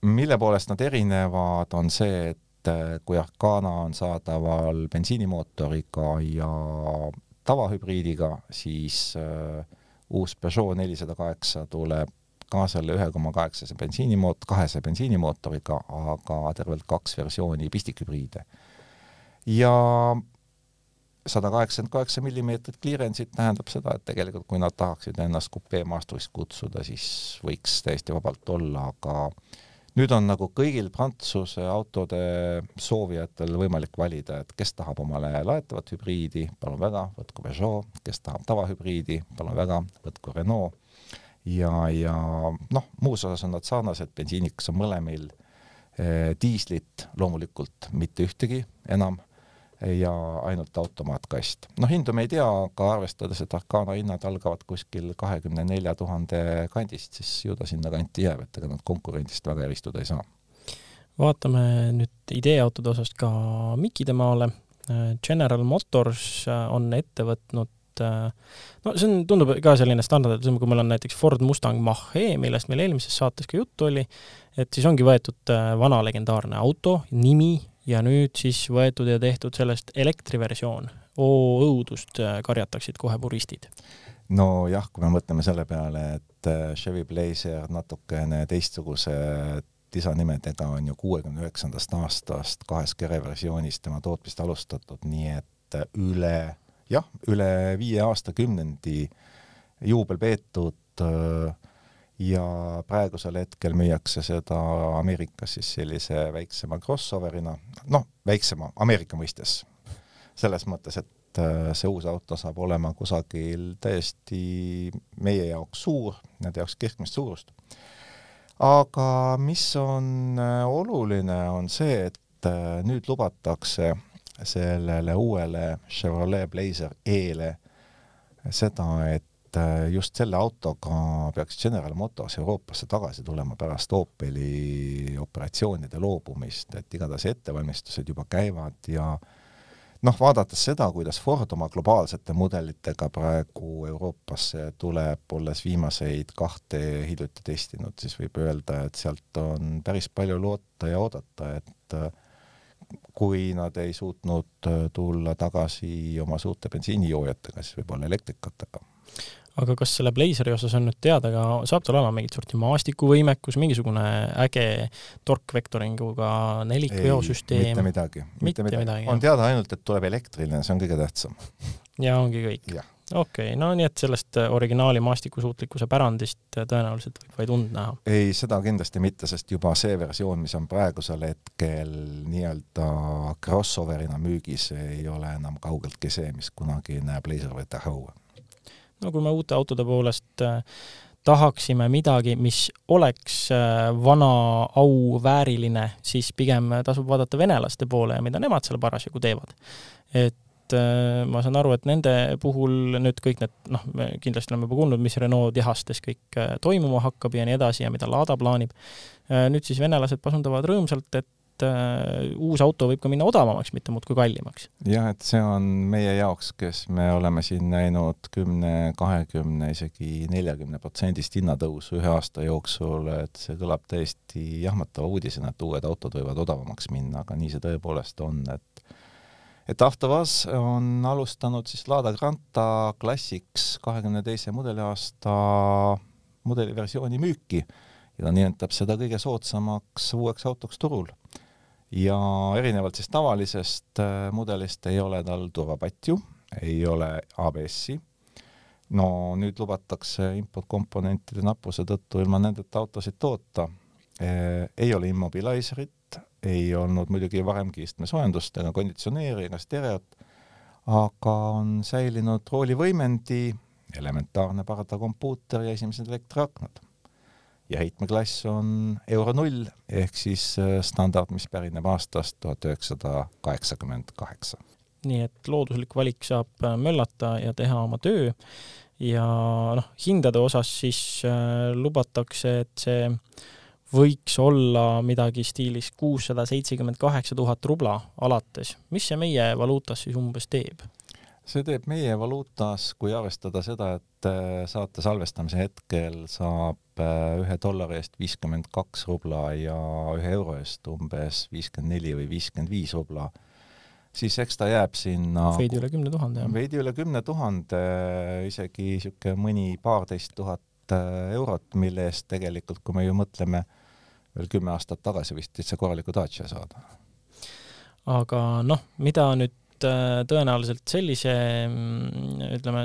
Äh, mille poolest nad erinevad, on see, et kui Arcana on saadaval bensiinimootoriga ja tavahübriidiga, siis uus Peugeot nelisada kaheksa tuleb ka selle ühe koma kaheksase bensiinimoot-, kahese bensiinimootoriga, aga tervelt kaks versiooni pistikhübriide. ja sada kaheksakümmend kaheksa millimeetrit clearance'it tähendab seda, et tegelikult kui nad tahaksid ennast kupeemaastriks kutsuda, siis võiks täiesti vabalt olla, aga nüüd on nagu kõigil Prantsuse autode soovijatel võimalik valida, et kes tahab omale laetavat hübriidi, palun väga, võtku Peugeot, kes tahab tavahübriidi, palun väga, võtku Renault. Ja, ja noh, muus osas on nad sarnased, bensiinikas on mõlemil eh,, diislit loomulikult mitte ühtegi enam ja ainult automaatkast. noh, hindu me ei tea, aga arvestades, et Arcana hinnad algavad kuskil kahekümne nelja tuhande kandist, siis ju ta sinna kanti jääb, et ega nad konkurendist väga eristuda ei saa. vaatame nüüd ideeautode osast ka Mikide maale. General Motors on ette võtnud äh, no see on, tundub ka selline standard, et kui meil on näiteks Ford Mustang Mach-E, millest meil eelmises saates ka juttu oli, et siis ongi võetud äh, vana legendaarne auto nimi ja nüüd siis võetud ja tehtud sellest elektriversioon. oo õudust, äh, karjataksid kohe puristid. nojah, kui me mõtleme selle peale, et Chevy Blazer natukene teistsuguse disainimedega on ju kuuekümne üheksandast aastast kahes kereversioonis tema tootmist alustatud, nii et üle jah, üle viie aastakümnendi juubel peetud äh, ja praegusel hetkel müüakse seda Ameerikas siis sellise väiksema crossover'ina, noh, väiksema Ameerika mõistes. selles mõttes, et äh, see uus auto saab olema kusagil täiesti meie jaoks suur, nende jaoks keskmist suurust. aga mis on äh, oluline, on see, et nüüd lubatakse sellele uuele Chevrolet Blazer E-le seda, et äh, just selle autoga peaks General Motors Euroopasse tagasi tulema pärast Opeli operatsioonide loobumist, et igatahes ettevalmistused juba käivad ja noh, vaadates seda, kuidas Ford oma globaalsete mudelitega praegu Euroopasse tuleb, olles viimaseid kahte hiljuti testinud, siis võib öelda, et sealt on päris palju loota ja oodata, et äh, kui nad ei suutnud äh, tulla tagasi oma suurte bensiinijoojatega, siis võib-olla elektrikatega. Aga kas selle Blazeri osas on nüüd teada ka, saab tal olema mingit sorti maastikuvõimekus, mingisugune äge torkvektoringuga nelikveosüsteem? mitte midagi, mitte midagi. on teada ainult, et tuleb elektriline, see on kõige tähtsam. ja ongi kõik? okei okay,, no nii et sellest originaali maastikusuutlikkuse pärandist tõenäoliselt võib vaid und näha? ei, seda kindlasti mitte, sest juba see versioon, mis on praegusel hetkel nii-öelda crossover'ina müügis, ei ole enam kaugeltki see, mis kunagi näeb Laser või Tahoe. No kui me uute autode poolest äh, tahaksime midagi, mis oleks vana au vääriline, siis pigem tasub vaadata venelaste poole ja mida nemad seal parasjagu teevad. et äh, ma saan aru, et nende puhul nüüd kõik need, noh, me kindlasti oleme juba kuulnud, mis Renault tehastes kõik äh, toimuma hakkab ja nii edasi ja mida Lada plaanib. Äh, nüüd siis venelased pasundavad rõõmsalt, et äh, uus auto võib ka minna odavamaks, mitte muudkui kallimaks. jah, et see on meie jaoks, kes me oleme siin näinud kümne, kahekümne, isegi neljakümne protsendist hinnatõusu ühe aasta jooksul, et see kõlab täiesti jahmatava uudisena, et uued autod võivad odavamaks minna, aga nii see tõepoolest on, et et AvtoVAZ on alustanud siis Lada Granta Classics kahekümne teise mudeliaasta mudeliversiooni müüki ja ta nimetab seda kõige soodsamaks uueks autoks turul. Ja erinevalt siis tavalisest äh, mudelist ei ole tal turvapatju, ei ole ABS-i, no nüüd lubatakse importkomponentide nappuse tõttu ilma nendeta autosid toota, äh, ei ole immobiliserit, ei olnud muidugi varemgi istmesoojendust ega konditsioneeri ega stereot, aga on säilinud roolivõimendi, elementaarne pardakompuuter ja esimesed elektriaknad ja heitmeklass on euro null ehk siis äh, standard, mis pärineb aastast tuhat üheksasada kaheksakümmend kaheksa. nii et looduslik valik saab äh, möllata ja teha oma töö ja noh, hindade osas siis äh, lubatakse, et see võiks olla midagi stiilis kuussada seitsekümmend kaheksa tuhat rubla alates. mis see meie valuutas siis umbes teeb? see teeb meie valuutas, kui arvestada seda, et äh, saate salvestamise hetkel saab ühe dollari eest viiskümmend kaks rubla ja ühe euro eest umbes viiskümmend neli või viiskümmend viis rubla, siis eks ta jääb sinna veidi üle kümne tuhande, jah? veidi üle kümne tuhande, isegi niisugune mõni paarteist tuhat äh, eurot, mille eest tegelikult, kui me ju mõtleme, veel kümme aastat tagasi vist täitsa korraliku Dacia saada. aga noh, mida nüüd Äh, tõenäoliselt sellise mm, ütleme,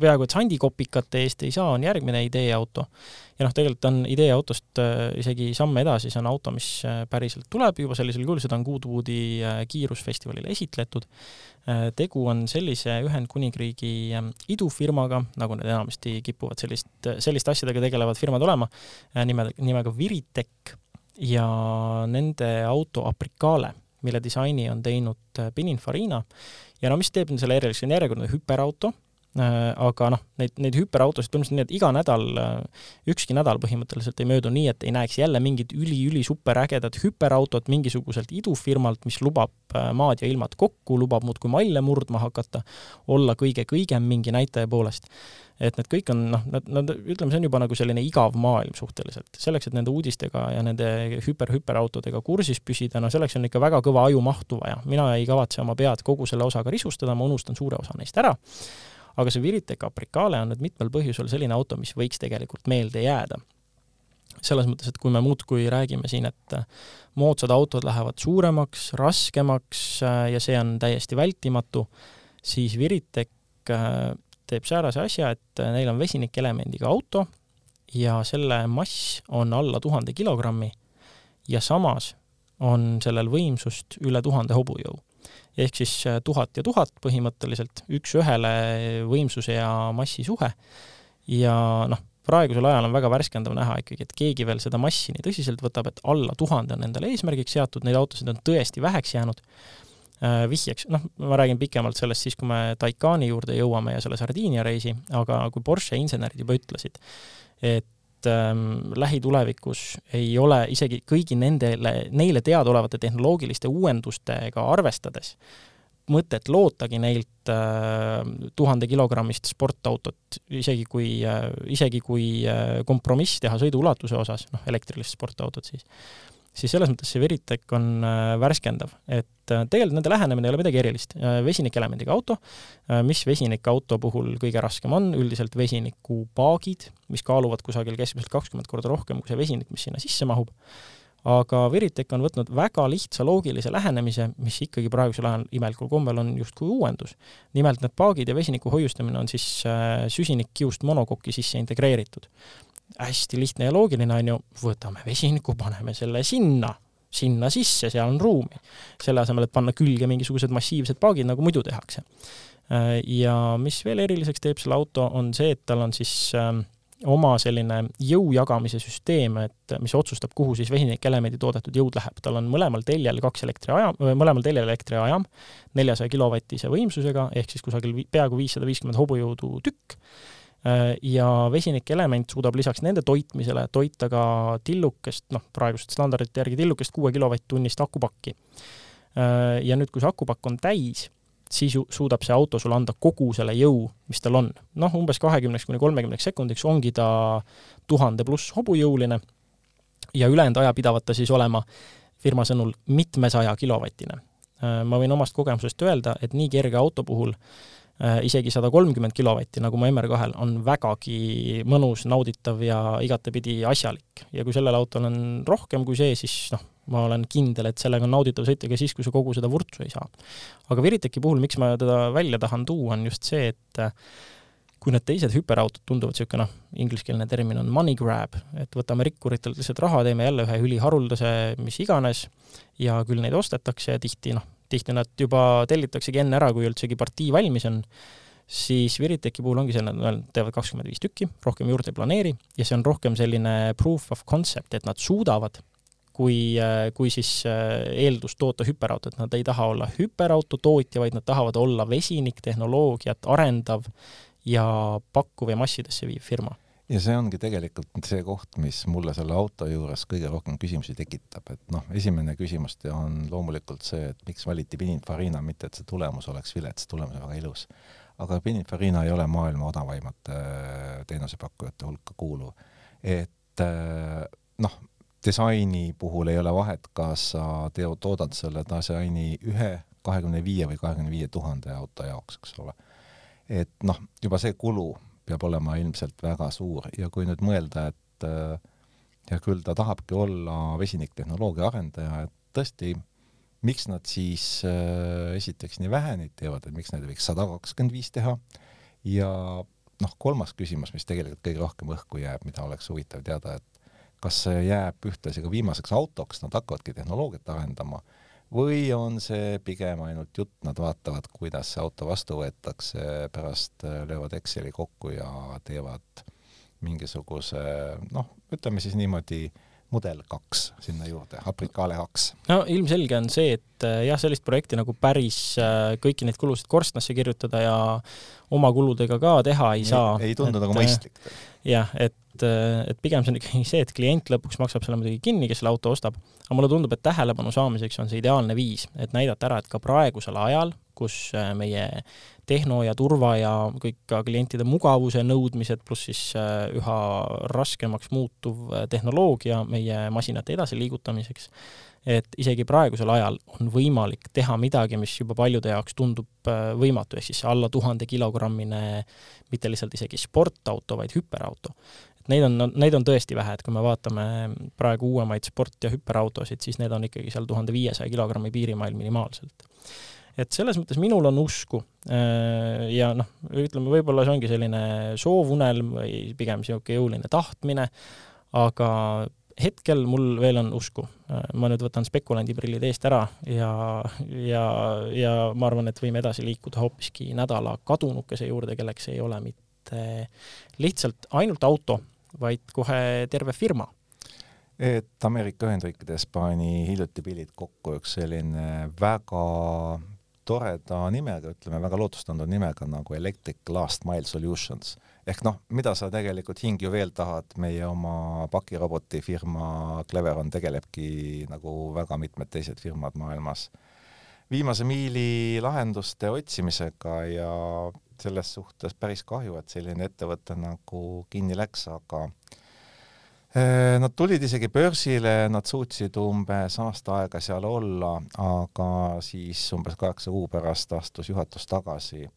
peaaegu et sandikopikate eest ei saa, on järgmine ideeauto. ja noh, tegelikult on ideeautost äh, isegi samme edasi, see on auto, mis äh, päriselt tuleb juba sellisel kujul, seda on Goodwoodi kiirusfestivalil esitletud. tegu on sellise Ühendkuningriigi idufirmaga, nagu need enamasti kipuvad sellist, selliste asjadega tegelevad firmad olema, nime, nimega Viritech ja nende auto Apricale mille disaini on teinud äh, Pininfarina ja no mis teeb selle eriliseks, see on järjekordne hüperauto, äh, aga noh, neid, neid hüperautosid tunnistan nii, et iga nädal, äh, ükski nädal põhimõtteliselt ei möödu nii, et ei näeks jälle mingit üli-üli superägedat hüperautot mingisuguselt idufirmalt, mis lubab maad ja ilmad kokku, lubab muudkui malle murdma hakata, olla kõige kõigem mingi näitaja poolest et need kõik on noh, nad, nad, ütleme, see on juba nagu selline igav maailm suhteliselt. selleks, et nende uudistega ja nende hüper-hüperautodega kursis püsida, no selleks on ikka väga kõva ajumahtu vaja. mina ei kavatse oma pead kogu selle osaga risustada, ma unustan suure osa neist ära, aga see Viritec Apricale on nüüd mitmel põhjusel selline auto, mis võiks tegelikult meelde jääda selles mõttes, et kui me muudkui räägime siin, et moodsad autod lähevad suuremaks, raskemaks ja see on täiesti vältimatu, siis Viritec teeb säärase asja, et neil on vesinikelemendiga auto ja selle mass on alla tuhande kilogrammi ja samas on sellel võimsust üle tuhande hobujõu. ehk siis äh, tuhat ja tuhat põhimõtteliselt, üks-ühele võimsuse ja massi suhe ja noh, praegusel ajal on väga värskendav näha ikkagi, et keegi veel seda massi nii tõsiselt võtab, et alla tuhande on endale eesmärgiks seatud, neid autosid on tõesti väheks jäänud Äh, vihjeks, noh, ma räägin pikemalt sellest siis, kui me Taycani juurde jõuame ja selle Sardiinia reisi, aga kui Porsche insenerid juba ütlesid, et ähm, lähitulevikus ei ole isegi kõigi nendele, neile teadaolevate tehnoloogiliste uuendustega arvestades mõtet lootagi neilt äh, tuhande kilogrammist sportautot, isegi kui äh,, isegi kui äh, kompromiss teha sõiduulatuse osas, noh, elektrilist sportautot siis siis selles mõttes see Veritech on äh, värskendav, et äh, tegelikult nende lähenemine ei ole midagi erilist. Äh, vesinikelemendiga auto, mis vesinikauto puhul kõige raskem on, üldiselt vesinikupaagid, mis kaaluvad kusagil keskmiselt kakskümmend korda rohkem kui see vesinik, mis sinna sisse mahub, aga Veritech on võtnud väga lihtsa loogilise lähenemise, mis ikkagi praegusel ajal imelikul kombel on justkui uuendus. nimelt need paagid ja vesiniku hoiustamine on siis süsinikkiust monokokki sisse integreeritud hästi lihtne ja loogiline, on ju, võtame vesiniku, paneme selle sinna, sinna sisse, seal on ruumi. selle asemel, et panna külge mingisugused massiivsed paagid, nagu muidu tehakse. Ja mis veel eriliseks teeb selle auto, on see, et tal on siis ähm, oma selline jõu jagamise süsteem, et mis otsustab, kuhu siis vesinikelemendi toodetud jõud läheb. tal on mõlemal teljel kaks elektriajam, mõlemal teljel elektriajam, neljasaja kilovatise võimsusega, ehk siis kusagil peaaegu viissada viiskümmend hobujõudu tükk Äh, ja vesinikelement suudab lisaks nende toitmisele toita ka tillukest, noh, praeguste standardite järgi tillukest kuue kilovatt-tunnist akupakki. Äh, ja nüüd, kui see akupakk on täis, siis ju suudab see auto sulle anda kogu selle jõu, mis tal on. noh, umbes kahekümneks kuni kolmekümneks sekundiks ongi ta tuhande pluss hobujõuline ja ülejäänud aja pidavat ta siis olema firma sõnul mitmesaja kilovatine. Äh, ma võin omast kogemusest öelda, et nii kerge auto puhul äh, isegi sada kolmkümmend kilovatti, nagu mu MR2-l, on vägagi mõnus, nauditav ja igatepidi asjalik. ja kui sellel autol on rohkem kui see, siis noh, ma olen kindel, et sellega on nauditav sõita ka siis, kui sa kogu seda vurtsu ei saa. aga Veriteki puhul, miks ma teda välja tahan tuua, on just see, et kui need teised hüperautod tunduvad niisugune noh, ingliskeelne termin on money grab, et võtame rikkuritelt lihtsalt raha, teeme jälle ühe üliharuldase mis iganes ja küll neid ostetakse ja tihti noh, tihti nad juba tellitaksegi enne ära, kui üldsegi partii valmis on, siis Viriteki puhul ongi see, nad teevad kakskümmend viis tükki, rohkem juurde ei planeeri ja see on rohkem selline proof of concept, et nad suudavad kui, kui siis äh, eeldus toota hüperautot, nad ei taha olla hüperauto tootja, vaid nad tahavad olla vesiniktehnoloogiat arendav ja pakkuv ja massidesse viiv firma. Ja see ongi tegelikult see koht, mis mulle selle auto juures kõige rohkem küsimusi tekitab, et noh, esimene küsimus on loomulikult see, et miks valiti Pininfarina, mitte et see tulemus oleks vilets, tulemus on väga ilus. aga Pininfarina ei ole maailma odavaimate äh, teenusepakkujate hulka kuuluv. et äh, noh, disaini puhul ei ole vahet, kas sa teo-, toodad selle disaini ühe, kahekümne viie või kahekümne viie tuhande auto jaoks, eks ole et noh, juba see kulu peab olema ilmselt väga suur. Ja kui nüüd mõelda, et äh, ja küll ta tahabki olla vesiniktehnoloogia arendaja, et tõesti, miks nad siis äh, esiteks nii vähe neid teevad, et miks nad ei võiks sada kakskümmend viis teha? Ja noh, kolmas küsimus, mis tegelikult kõige rohkem õhku jääb, mida oleks huvitav teada, et kas see jääb ühtlasi ka viimaseks autoks, nad hakkavadki tehnoloogiat arendama või on see pigem ainult jutt, nad vaatavad, kuidas see auto vastu võetakse, pärast äh, löövad Exceli kokku ja teevad mingisuguse noh, ütleme siis niimoodi, mudel kaks sinna juurde, Apricale kaks. no ilmselge on see, et äh, jah, sellist projekti nagu päris äh, kõiki neid kulusid korstnasse kirjutada ja oma kuludega ka teha ei, ei saa. ei tundu nagu mõistlik. jah, et et, et pigem see on ikkagi see, et klient lõpuks maksab selle muidugi kinni, kes selle auto ostab, aga mulle tundub, et tähelepanu saamiseks on see ideaalne viis, et näidata ära, et ka praegusel ajal, kus äh, meie tehno ja turva ja kõik ka klientide mugavuse nõudmised, pluss siis äh, üha raskemaks muutuv äh, tehnoloogia meie masinate edasiliigutamiseks, et isegi praegusel ajal on võimalik teha midagi, mis juba paljude jaoks tundub võimatu, ehk siis alla tuhande kilogrammine mitte lihtsalt isegi sportauto, vaid hüperauto. Neid on, neid on tõesti vähe, et kui me vaatame praegu uuemaid sport- ja hüperautosid, siis need on ikkagi seal tuhande viiesaja kilogrammi piirimail minimaalselt. Et selles mõttes minul on usku äh, ja noh, ütleme, võib-olla see ongi selline soovunelm või pigem niisugune jõuline tahtmine, aga hetkel mul veel on usku. Ma nüüd võtan spekulandi prillid eest ära ja, ja, ja ma arvan, et võime edasi liikuda hoopiski nädala kadunukese juurde, kelleks ei ole mitte lihtsalt ainult auto, vaid kohe terve firma. et Ameerika Ühendriikides pani hiljuti pillid kokku üks selline väga toreda nimega, ütleme väga lootustandva nimega nagu Electric Last Mile Solutions. ehk noh, mida sa tegelikult hing ju veel tahad, meie oma pakiroboti firma Cleveron tegelebki nagu väga mitmed teised firmad maailmas viimase miili lahenduste otsimisega ja selles suhtes päris kahju, et selline ettevõte nagu kinni läks, aga eh, Nad tulid isegi börsile, nad suutsid umbes aasta aega seal olla, aga siis umbes kaheksa kuu pärast astus juhatus tagasi.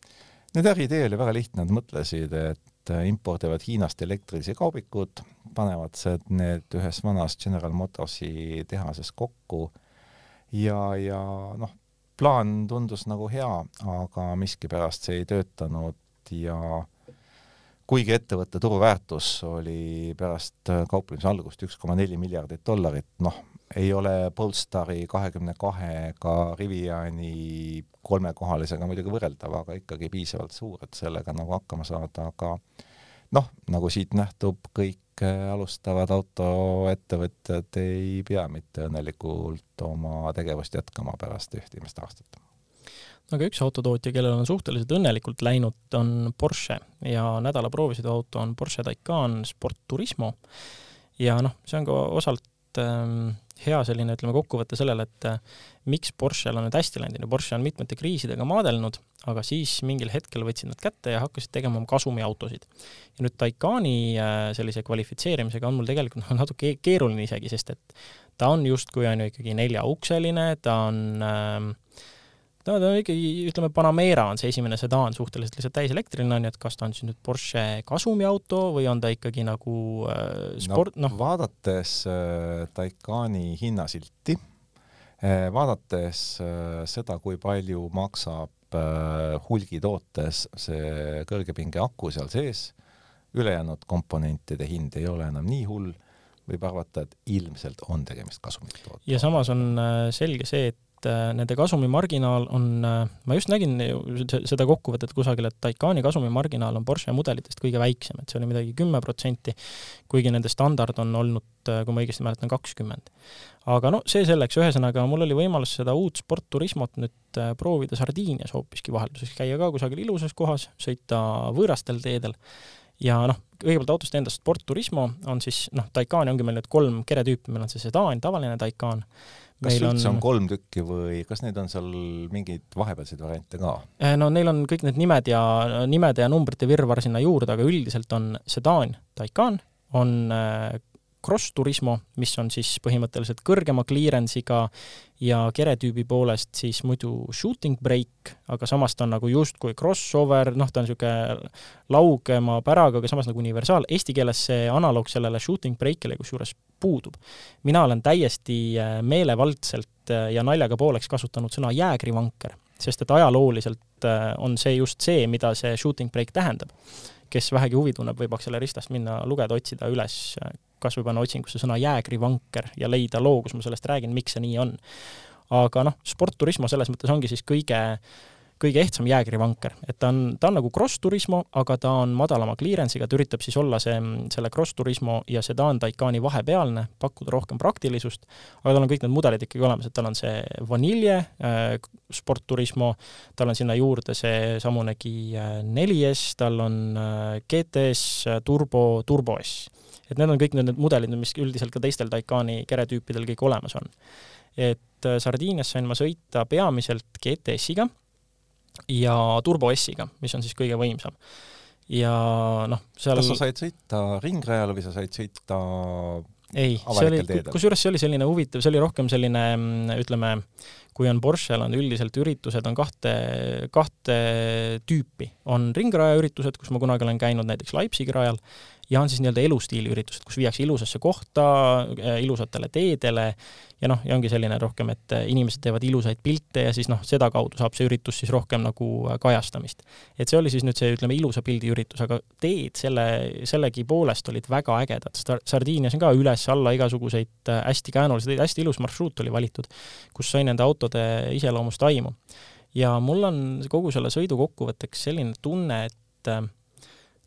Nende äriidee oli väga lihtne, nad mõtlesid, et impordivad Hiinast elektrilisi kaubikud, panevad need ühes vanas General Motorsi tehases kokku ja, ja noh, plaan tundus nagu hea, aga miskipärast see ei töötanud ja kuigi ettevõtte turuväärtus oli pärast kauplemise algust üks koma neli miljardit dollarit, noh, ei ole Polestari kahekümne kahega Riviani kolmekohalisega muidugi võrreldav, aga ikkagi piisavalt suur, et sellega nagu hakkama saada, aga noh, nagu siit nähtub, kõik alustavad autoettevõtjad ei pea mitte õnnelikult oma tegevust jätkama pärast üht esimest aastat. Aga üks autotootja, kellel on suhteliselt õnnelikult läinud, on Porsche ja nädala proovisõiduauto on Porsche Taycan Sport Turismo. ja noh, see on ka osalt ähm, hea selline, ütleme, kokkuvõte sellele, et äh, miks Porschel on nüüd hästi läinud ja Porsche on mitmete kriisidega maadelnud, aga siis mingil hetkel võtsid nad kätte ja hakkasid tegema oma kasumiautosid. ja nüüd Taycani äh, sellise kvalifitseerimisega on mul tegelikult natuke keeruline isegi, sest et ta on justkui on ju ikkagi neljaukseline, ta on äh, no ta on ikkagi, ütleme, Panamera on see esimene sedaan suhteliselt lihtsalt täiselektriline, on ju, et kas ta on siis nüüd Porsche kasumiauto või on ta ikkagi nagu äh, sport, noh no, vaadates äh, Taycani hinnasilti äh,, vaadates äh, seda, kui palju maksab äh, hulgitootes see kõrgepinge aku seal sees, ülejäänud komponentide hind ei ole enam nii hull, võib arvata, et ilmselt on tegemist kasumitootega. ja samas on äh, selge see, et et äh, nende kasumimarginaal on, äh, ma just nägin seda kokkuvõtet kusagil, et Taycani kasumimarginaal on Porsche mudelitest kõige väiksem, et see oli midagi kümme protsenti, kuigi nende standard on olnud, äh, kui ma õigesti mäletan, kakskümmend. aga no see selleks, ühesõnaga mul oli võimalus seda uut Sport Turismot nüüd proovida Sardiinias hoopiski vahelduses, käia ka kusagil ilusas kohas, sõita võõrastel teedel ja noh, kõigepealt autost endast Sport Turismo on siis noh, Taycani ongi meil nüüd kolm keretüüpi, meil on see sedaan, tavaline Taycan kas meil üldse on... on kolm tükki või kas neid on seal mingeid vahepealseid variante ka? Eh, no neil on kõik need nimed ja, nimede ja numbrite virvarr sinna juurde, aga üldiselt on sedaan Taycan, on eh, Cross Turismo, mis on siis põhimõtteliselt kõrgema clearance'iga ja keretüübi poolest siis muidu shooting brake, aga samas ta on nagu justkui crossover, noh, ta on niisugune laugema päraga, aga samas nagu universaal. Eesti keeles see analoog sellele shooting brake'ile kusjuures puudub. mina olen täiesti äh, meelevaldselt äh, ja naljaga pooleks kasutanud sõna jäägrivanker, sest et ajalooliselt äh, on see just see, mida see shooting brake tähendab. kes vähegi huvi tunneb, võib Acceleristast minna lugeda, otsida üles kas või panna otsingusse sõna jäägrivanker ja leida loo, kus ma sellest räägin, miks see nii on. aga noh, Sport Turismo selles mõttes ongi siis kõige kõige ehtsam jäägrivanker, et ta on, ta on nagu Cross Turismo, aga ta on madalama clearance'iga, ta üritab siis olla see, selle Cross Turismo ja Sedan Taycani vahepealne, pakkuda rohkem praktilisust, aga tal on kõik need mudelid ikkagi olemas, et tal on see vanilje äh, Sport Turismo, tal on sinna juurde see samunegi äh, 4S, tal on äh, GTS äh, Turbo, Turbo S et need on kõik need mudelid, mis üldiselt ka teistel Taycani keretüüpidel kõik olemas on. et äh, Sardiinias sain ma sõita peamiselt GTS-iga ja Turbo S-iga, mis on siis kõige võimsam. ja noh, seal kas sa said sõita ringrajal või sa said sõita ei, see oli, kusjuures see oli selline huvitav, see oli rohkem selline mm, ütleme, kui on Porschel, on üldiselt üritused on kahte, kahte tüüpi. on ringrajaüritused, kus ma kunagi olen käinud näiteks Leipzigi rajal, ja on siis nii-öelda elustiiliüritused, kus viiakse ilusasse kohta, äh, ilusatele teedele ja noh, ja ongi selline rohkem, et äh, inimesed teevad ilusaid pilte ja siis noh, sedakaudu saab see üritus siis rohkem nagu äh, kajastamist. et see oli siis nüüd see, ütleme, ilusa pildi üritus, aga teed selle, sellegipoolest olid väga ägedad. Sardiinias on ka üles-alla igasuguseid hästi käänulisi teid, hästi ilus marsruut oli valitud, kus sai nende autode iseloomust aimu. ja mul on kogu selle sõidu kokkuvõtteks selline tunne, et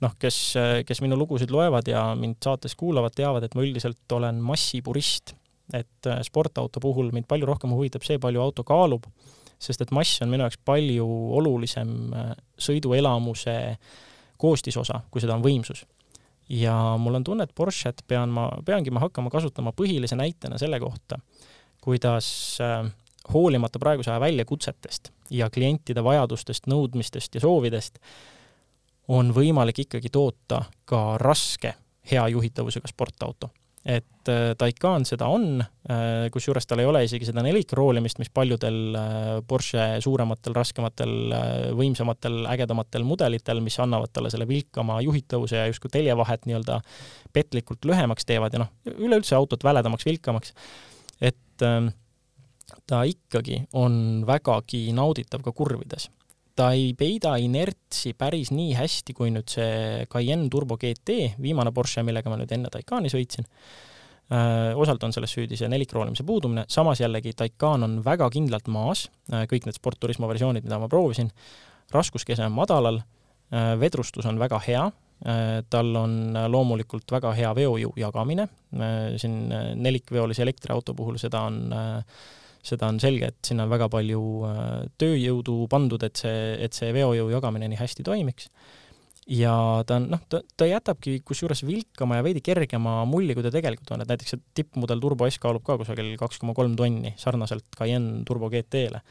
noh, kes, kes minu lugusid loevad ja mind saates kuulavad, teavad, et ma üldiselt olen massipurist. et äh, sportauto puhul mind palju rohkem huvitab see, palju auto kaalub, sest et mass on minu jaoks palju olulisem äh, sõiduelamuse koostisosa, kui seda on võimsus. ja mul on tunne, et Porsche't pean ma, peangi ma hakkama kasutama põhilise näitena selle kohta, kuidas äh, hoolimata praeguse aja väljakutsetest ja klientide vajadustest, nõudmistest ja soovidest, on võimalik ikkagi toota ka raske hea juhitavusega sportauto. et äh, Taycan seda on, äh, kusjuures tal ei ole isegi seda nelikroolimist, mis paljudel äh, Porsche suurematel, raskematel, võimsamatel, ägedamatel mudelitel, mis annavad talle selle vilkama juhitavuse ja justkui teljevahet nii-öelda petlikult lühemaks teevad ja noh, üleüldse autot väledamaks, vilkamaks. et ta ikkagi on vägagi nauditav ka kurvides ta ei peida inertsi päris nii hästi, kui nüüd see Cayenne Turbo GT, viimane Porsche, millega ma nüüd enne Taycani sõitsin. Äh, osalt on selles süüdi see nelikroolimise puudumine, samas jällegi Taycan on väga kindlalt maas, äh, kõik need Sport Turismo versioonid, mida ma proovisin, raskuskese on madalal, äh, vedrustus on väga hea, tal on loomulikult väga hea veojõu jagamine, siin nelikveolise elektriauto puhul seda on seda on selge, et sinna on väga palju tööjõudu pandud, et see, et see veojõu jagamine nii hästi toimiks ja ta on noh, ta, ta jätabki kusjuures vilkama ja veidi kergema mulli, kui ta tegelikult on, et näiteks see tippmudel Turbo S kaalub ka kusagil kaks koma kolm tonni, sarnaselt Cayenne Turbo GT-le.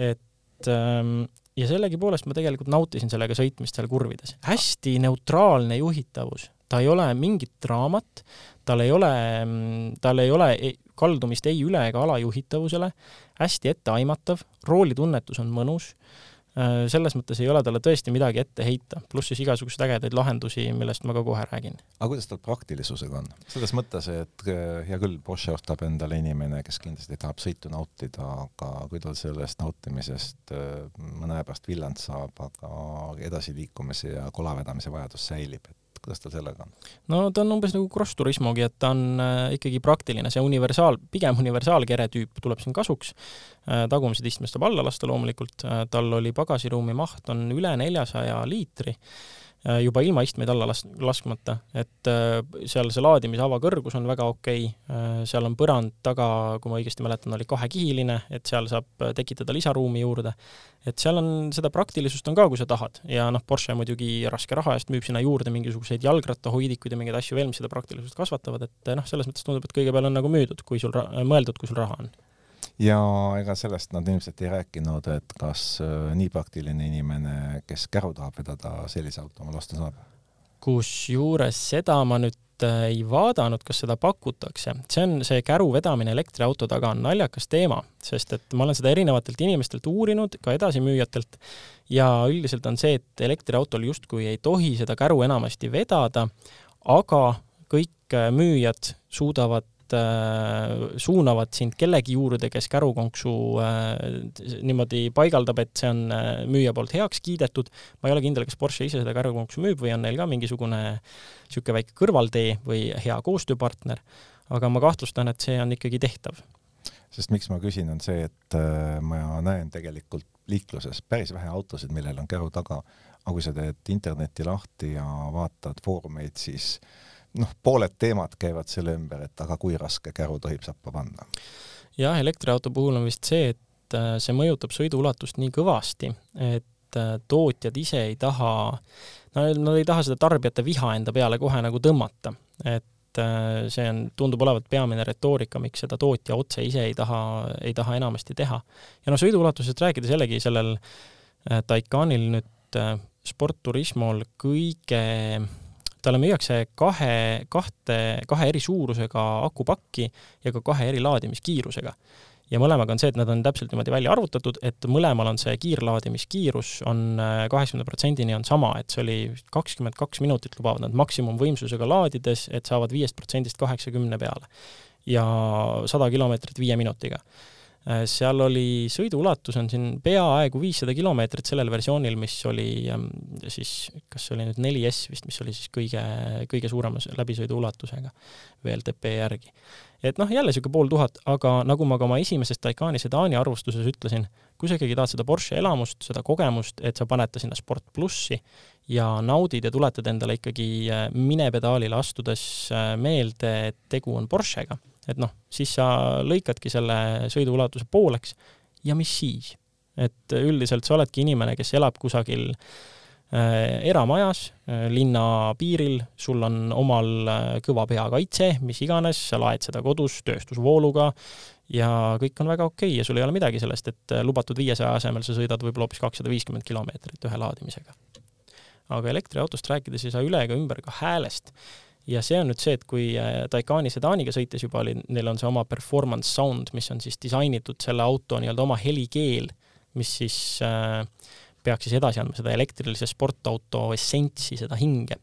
et ähm, ja sellegipoolest ma tegelikult nautisin sellega sõitmist seal kurvides. hästi neutraalne juhitavus, ta ei ole mingit draamat, tal ei ole, tal ei ole kaldumist ei üle- ega alajuhitavusele, hästi etteaimatav, roolitunnetus on mõnus Äh, selles mõttes ei ole talle tõesti midagi ette heita, pluss siis igasuguseid ägedaid lahendusi, millest ma ka kohe räägin. aga kuidas tal praktilisusega on? selles mõttes, et äh, hea küll, Porsche ostab endale inimene, kes kindlasti tahab sõitu nautida, aga kui tal sellest nautimisest äh, mõne aja pärast villand saab, aga edasiliikumise ja kola vedamise vajadus säilib, et kuidas tal sellega on? no ta on umbes nagu Cross Turismogi, et ta on äh, ikkagi praktiline, see universaal, pigem universaalkere tüüp tuleb siin kasuks äh,. tagumised istmed saab alla lasta loomulikult äh,, tal oli pagasiruumi maht on üle neljasaja liitri juba ilma istmeid alla las-, laskmata, et äh, seal see laadimisava kõrgus on väga okei okay., äh, seal on põrand taga, kui ma õigesti mäletan, oli kahekihiline, et seal saab tekitada lisaruumi juurde. et seal on, seda praktilisust on ka, kui sa tahad, ja noh, Porsche muidugi raske raha eest müüb sinna juurde mingisuguseid jalgrattahoidikuid ja mingeid asju veel, mis seda praktilisust kasvatavad, et noh, selles mõttes tundub, et kõige peale on nagu müüdud, kui sul ra-, mõeldud, kui sul raha on ja ega sellest nad ilmselt ei rääkinud, et kas äh, nii praktiline inimene, kes käru tahab vedada, sellise auto omale osta saab? kusjuures seda ma nüüd äh, ei vaadanud, kas seda pakutakse. see on, see käru vedamine elektriauto taga on naljakas teema, sest et ma olen seda erinevatelt inimestelt uurinud, ka edasimüüjatelt, ja üldiselt on see, et elektriautol justkui ei tohi seda käru enamasti vedada, aga kõik äh, müüjad suudavad äh, suunavad sind kellegi juurde, kes kärukonksu äh, niimoodi paigaldab, et see on äh, müüja poolt heaks kiidetud. ma ei ole kindel, kas Porsche ise seda kärukonksu müüb või on neil ka mingisugune niisugune väike kõrvaltee või hea koostööpartner, aga ma kahtlustan, et see on ikkagi tehtav. sest miks ma küsin, on see, et ma näen tegelikult liikluses päris vähe autosid, millel on käru taga, aga kui sa teed interneti lahti ja vaatad foorumeid, siis äh, noh, pooled teemad käivad selle ümber, et aga kui raske käru tohib sappa panna? jah, elektriauto puhul on vist see, et äh, see mõjutab sõiduulatust nii kõvasti, et äh, tootjad ise ei taha, no nad ei taha seda tarbijate viha enda peale kohe nagu tõmmata, et äh, see on, tundub olevat peamine retoorika, miks seda tootja otse ise ei taha, ei taha enamasti teha. ja noh, sõiduulatusest rääkides jällegi sellel Taycanil nüüd Sport Turismol kõige talle müüakse kahe, kahte, kahe eri suurusega akupakki ja ka kahe eri laadimiskiirusega. ja mõlemaga on see, et nad on täpselt niimoodi välja arvutatud, et mõlemal on see kiirlaadimiskiirus on äh, kaheksakümne protsendini on sama, et see oli kakskümmend kaks minutit lubavad nad maksimumvõimsusega laadides, et saavad viiest protsendist kaheksakümne peale. ja sada kilomeetrit viie minutiga seal oli sõiduulatus on siin peaaegu viissada kilomeetrit sellel versioonil, mis oli ähm, siis, kas see oli nüüd 4S vist, mis oli siis kõige, kõige suurema läbisõiduulatusega VLTP järgi. et noh, jälle niisugune pool tuhat, aga nagu ma ka oma esimeses Taycani sedaani arvustuses ütlesin, kui sa ikkagi tahad seda Porsche elamust, seda kogemust, et sa paned ta sinna Sport plussi ja naudid ja tuletad endale ikkagi äh, minepedaalile astudes äh, meelde, et tegu on Porschega et noh, siis sa lõikadki selle sõiduulatuse pooleks ja mis siis? et üldiselt sa oledki inimene, kes elab kusagil äh, eramajas äh, linna piiril, sul on omal äh, kõva peakaitse, mis iganes, sa laed seda kodus tööstusvooluga ja kõik on väga okei okay ja sul ei ole midagi sellest, et äh, lubatud viiesaja asemel sa sõidad võib-olla hoopis kakssada viiskümmend kilomeetrit ühe laadimisega. aga elektriautost rääkides ei saa üle ega ümber ka häälest ja see on nüüd see, et kui äh, Taycani sedaaniga sõites juba oli, neil on see oma performance sound, mis on siis disainitud selle auto nii-öelda oma helikeel, mis siis äh, peaks siis edasi andma seda elektrilise sportauto essentsi, seda hinge,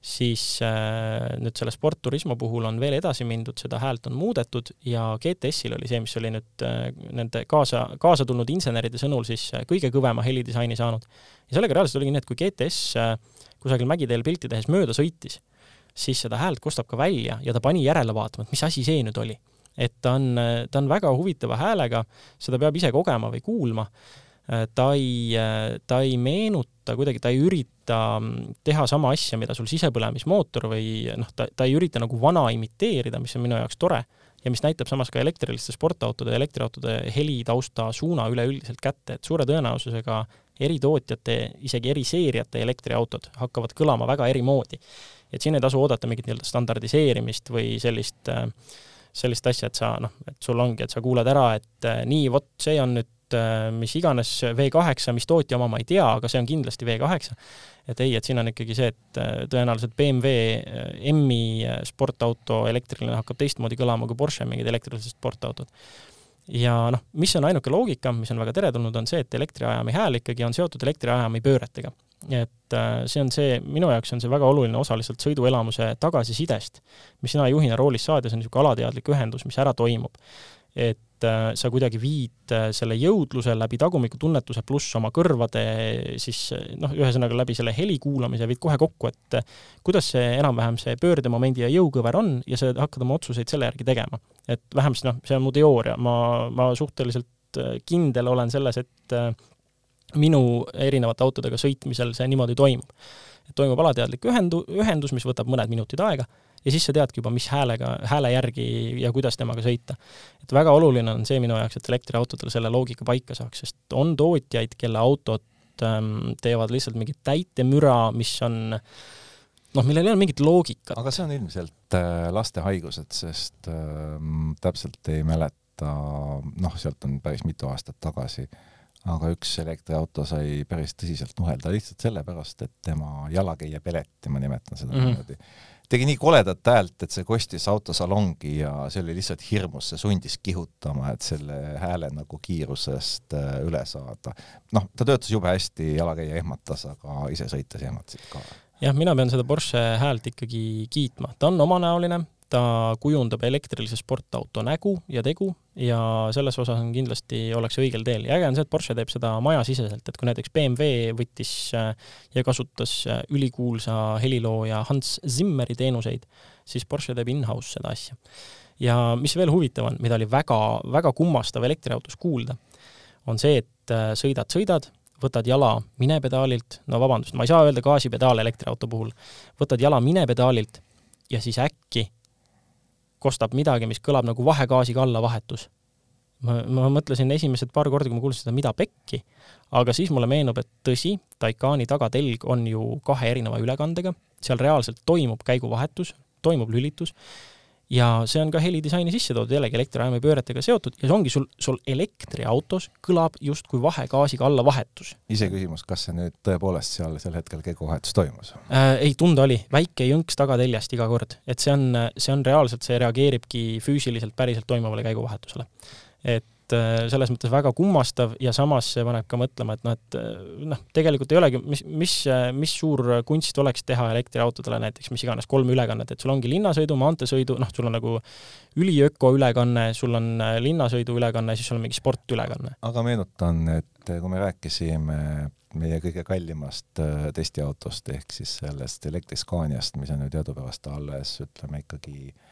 siis äh, nüüd selle sportturismo puhul on veel edasi mindud, seda häält on muudetud ja GTS-il oli see, mis oli nüüd äh, nende kaasa, kaasa tulnud inseneride sõnul siis äh, kõige kõvema helidisaini saanud. ja sellega reaalselt oligi nii, et kui GTS äh, kusagil mägiteel pilti tehes mööda sõitis, siis seda häält kostab ka välja ja ta pani järele vaatama, et mis asi see nüüd oli. et ta on, ta on väga huvitava häälega, seda peab ise kogema või kuulma. ta ei, ta ei meenuta kuidagi, ta ei ürita teha sama asja, mida sul sisepõlemismootor või noh, ta, ta ei ürita nagu vana imiteerida, mis on minu jaoks tore. ja mis näitab samas ka elektriliste sportautode ja elektriautode helitausta suuna üleüldiselt kätte, et suure tõenäosusega eri tootjate, isegi eri seeriate elektriautod hakkavad kõlama väga eri moodi. Et siin ei tasu oodata mingit nii-öelda standardiseerimist või sellist, sellist asja, et sa noh, et sul ongi, et sa kuuled ära, et nii, vot see on nüüd mis iganes V8, mis tootja oma ma ei tea, aga see on kindlasti V8 et ei, et siin on ikkagi see, et äh, tõenäoliselt BMW M-i sportauto elektriline hakkab teistmoodi kõlama kui Porsche mingid elektrilised sportautod. ja noh, mis on ainuke loogika, mis on väga teretulnud, on see, et elektriajami hääl ikkagi on seotud elektriajami pööretega. Et see on see, minu jaoks on see väga oluline osa lihtsalt sõiduelamuse tagasisidest, mis sina juhina roolis saades on niisugune alateadlik ühendus, mis ära toimub. et äh, sa kuidagi viid äh, selle jõudluse läbi tagumiku tunnetuse pluss oma kõrvade siis noh, ühesõnaga läbi selle heli kuulamise viid kohe kokku, et äh, kuidas see enam-vähem see pöördemomendi ja jõukõver on ja sa hakkad oma otsuseid selle järgi tegema. et vähemasti noh, see on mu teooria, ma, ma suhteliselt kindel olen selles, et minu erinevate autodega sõitmisel see niimoodi toimub. toimub alateadlik ühendu-, ühendus, mis võtab mõned minutid aega ja siis sa teadki juba, mis häälega, hääle järgi ja kuidas temaga sõita. et väga oluline on see minu jaoks, et elektriautodel selle loogika paika saaks, sest on tootjaid, kelle autod ähm, teevad lihtsalt mingit täitemüra, mis on noh, millel ei ole mingit loogikat. aga see on ilmselt äh, laste haigused, sest äh, täpselt ei mäleta, noh, sealt on päris mitu aastat tagasi, aga üks elektriauto sai päris tõsiselt nuhelda lihtsalt sellepärast, et tema jalakäija peleti, ma nimetan seda mm niimoodi tegi nii koledat häält, et see kostis autosalongi ja see oli lihtsalt hirmus, see sundis kihutama, et selle hääle nagu kiirusest äh, üle saada. noh, ta töötas jube hästi, jalakäija ehmatas, aga ise sõites ehmatasid ka. jah, mina pean seda Porsche häält ikkagi kiitma, ta on omanäoline, ta kujundab elektrilise sportauto nägu ja tegu ja selles osas on kindlasti, ollakse õigel teel ja äge on see, et Porsche teeb seda majasiseselt, et kui näiteks BMW võttis äh, ja kasutas äh, ülikuulsa helilooja Hans Zimmeri teenuseid, siis Porsche teeb in-house seda asja. ja mis veel huvitav on, mida oli väga, väga kummastav elektriautos kuulda, on see, et äh, sõidad, sõidad, võtad jala minepedaalilt, no vabandust, ma ei saa öelda gaasipedaal elektriauto puhul, võtad jala minepedaalilt ja siis äkki kostab midagi, mis kõlab nagu vahegaasiga allavahetus. ma, ma mõtlesin esimesed paar korda, kui ma kuulsin seda, mida pekki, aga siis mulle meenub, et tõsi, Taycani tagatelg on ju kahe erineva ülekandega, seal reaalselt toimub käiguvahetus, toimub lülitus ja see on ka helidisaini sisse toodud jällegi elektriajami pööretega seotud ja see ongi sul, sul elektriautos kõlab justkui vahegaasiga allavahetus. iseküsimus, kas see nüüd tõepoolest seal sel hetkel käiguvahetus toimus äh,? ei, tunda oli, väike jõnks tagateljest iga kord, et see on, see on reaalselt, see reageeribki füüsiliselt päriselt toimuvale käiguvahetusele. et et äh, selles mõttes väga kummastav ja samas see paneb ka mõtlema, et noh, et äh, noh, tegelikult ei olegi, mis, mis, mis suur kunst oleks teha elektriautodele näiteks mis iganes kolm ülekannet, et sul ongi linnasõidu, maanteesõidu, noh, sul on nagu üliöko ülekanne, sul on äh, linnasõidu ülekanne, siis sul on mingi sportülekanne. aga meenutan, et kui me rääkisime meie kõige kallimast testiautost ehk siis sellest Elektriskaaniast, mis on ju teadupärast alles ütleme ikkagi äh,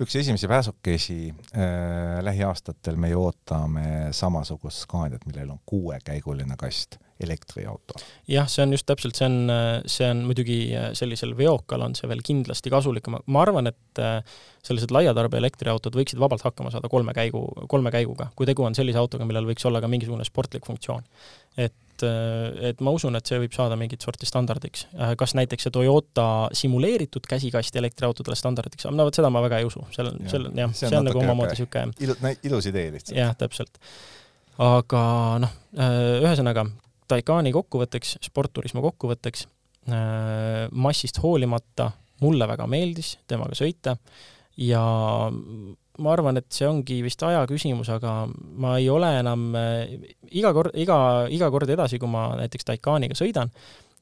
üks esimesi pääsukesi äh, lähiaastatel me ju ootame samasugust Scaniat, millel on kuuekäiguline kast, elektriauto. jah, see on just täpselt, see on, see on muidugi äh, sellisel veokal on see veel kindlasti kasulikum, ma arvan, et äh, sellised laiatarbe elektriautod võiksid vabalt hakkama saada kolme käigu, kolme käiguga, kui tegu on sellise autoga, millel võiks olla ka mingisugune sportlik funktsioon. et et, äh, et ma usun, et see võib saada mingit sorti standardiks. Kas näiteks see Toyota simuleeritud käsikast elektriautodele standardiks saab, no vot seda ma väga ei usu, seal seal on jah, see on, nagu omamoodi niisugune ilu-, ilus idee lihtsalt. jah, täpselt. aga noh, ühesõnaga, Taycani kokkuvõtteks, sportturismo kokkuvõtteks, massist hoolimata mulle väga meeldis temaga sõita ja ma arvan, et see ongi vist aja küsimus, aga ma ei ole enam iga kord, iga, iga kord edasi, kui ma näiteks Taycaniga sõidan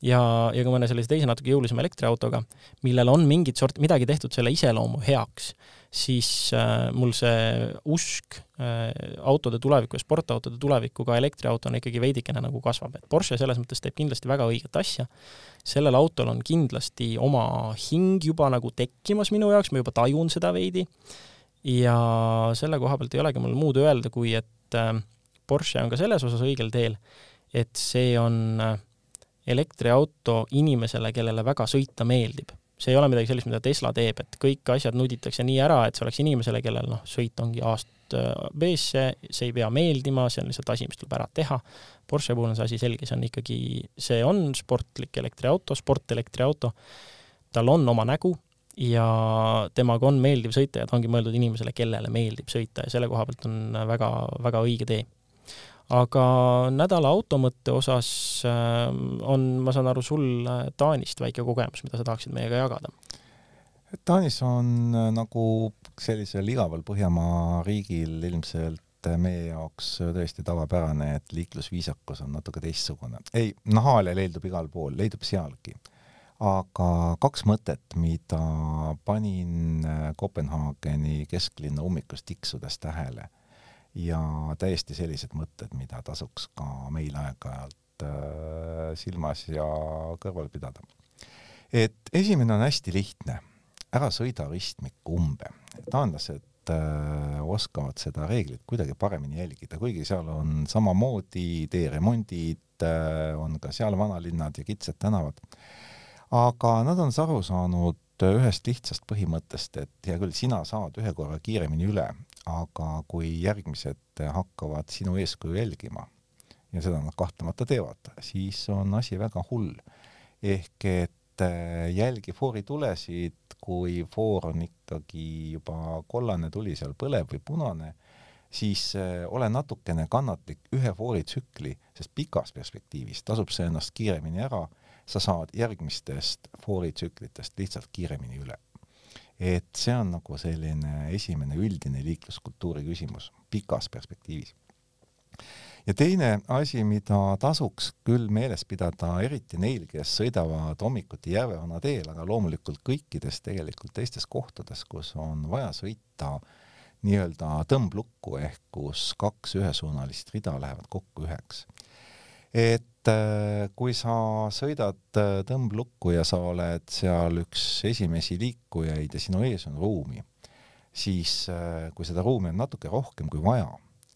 ja, ja kui mõne sellise teise natuke jõulisema elektriautoga, millel on mingit sorti, midagi tehtud selle iseloomu heaks, siis äh, mul see usk äh, autode tulevikku ja sportautode tulevikku ka elektriautona ikkagi veidikene nagu kasvab, et Porsche selles mõttes teeb kindlasti väga õiget asja, sellel autol on kindlasti oma hing juba nagu tekkimas minu jaoks, ma juba tajun seda veidi. Ja selle koha pealt ei olegi mul muud öelda, kui et äh, Porsche on ka selles osas õigel teel, et see on elektriauto inimesele, kellele väga sõita meeldib. See ei ole midagi sellist, mida Tesla teeb, et kõik asjad nuditakse nii ära, et see oleks inimesele, kellel noh, sõit ongi A-st äh, B-sse, see ei pea meeldima, see on lihtsalt asi, mis tuleb ära teha. Porsche puhul on see asi selge, see on ikkagi, see on sportlik elektriauto, sportelektriauto, tal on oma nägu ja temaga on meeldiv sõita ja ta ongi mõeldud inimesele, kellele meeldib sõita ja selle koha pealt on väga, väga õige tee aga nädala automõtte osas ähm, on, ma saan aru, sul äh, Taanist väike kogemus, mida sa tahaksid meiega jagada? Taanis on äh, nagu sellisel igaval Põhjamaa riigil ilmselt äh, meie jaoks tõesti tavapärane, et liiklusviisakus on natuke teistsugune. ei, nahaale leidub igal pool, leidub sealgi. aga kaks mõtet, mida panin Kopenhaageni kesklinna ummikus tiksudes tähele ja täiesti sellised mõtted, mida tasuks ka meil aeg-ajalt äh, silmas ja kõrval pidada. et esimene on hästi lihtne, ära sõida ristmikku umbe. taanlased äh, oskavad seda reeglit kuidagi paremini jälgida, kuigi seal on samamoodi teeremondid äh,, on ka seal vanalinnad ja kitsad tänavad, aga nad on aru saanud ühest lihtsast põhimõttest, et hea küll, sina saad ühe korra kiiremini üle, aga kui järgmised hakkavad sinu eeskuju jälgima ja seda nad kahtlemata teevad, siis on asi väga hull. ehk et äh, jälgi fooritulesid, kui foor on ikkagi juba kollane tuli seal põleb või punane, siis äh, ole natukene kannatlik ühe fooritsükli, sest pikas perspektiivis tasub see ennast kiiremini ära, sa saad järgmistest fooritsüklitest lihtsalt kiiremini üle et see on nagu selline esimene üldine liikluskultuuri küsimus pikas perspektiivis. ja teine asi, mida tasuks küll meeles pidada, eriti neil, kes sõidavad hommikuti Järvevana teel, aga loomulikult kõikides tegelikult teistes kohtades, kus on vaja sõita nii-öelda tõmblukku ehk kus kaks ühesuunalist rida lähevad kokku üheks. et kui sa sõidad äh, tõmblukku ja sa oled seal üks esimesi liikujaid ja sinu ees on ruumi, siis äh, kui seda ruumi on natuke rohkem kui vaja,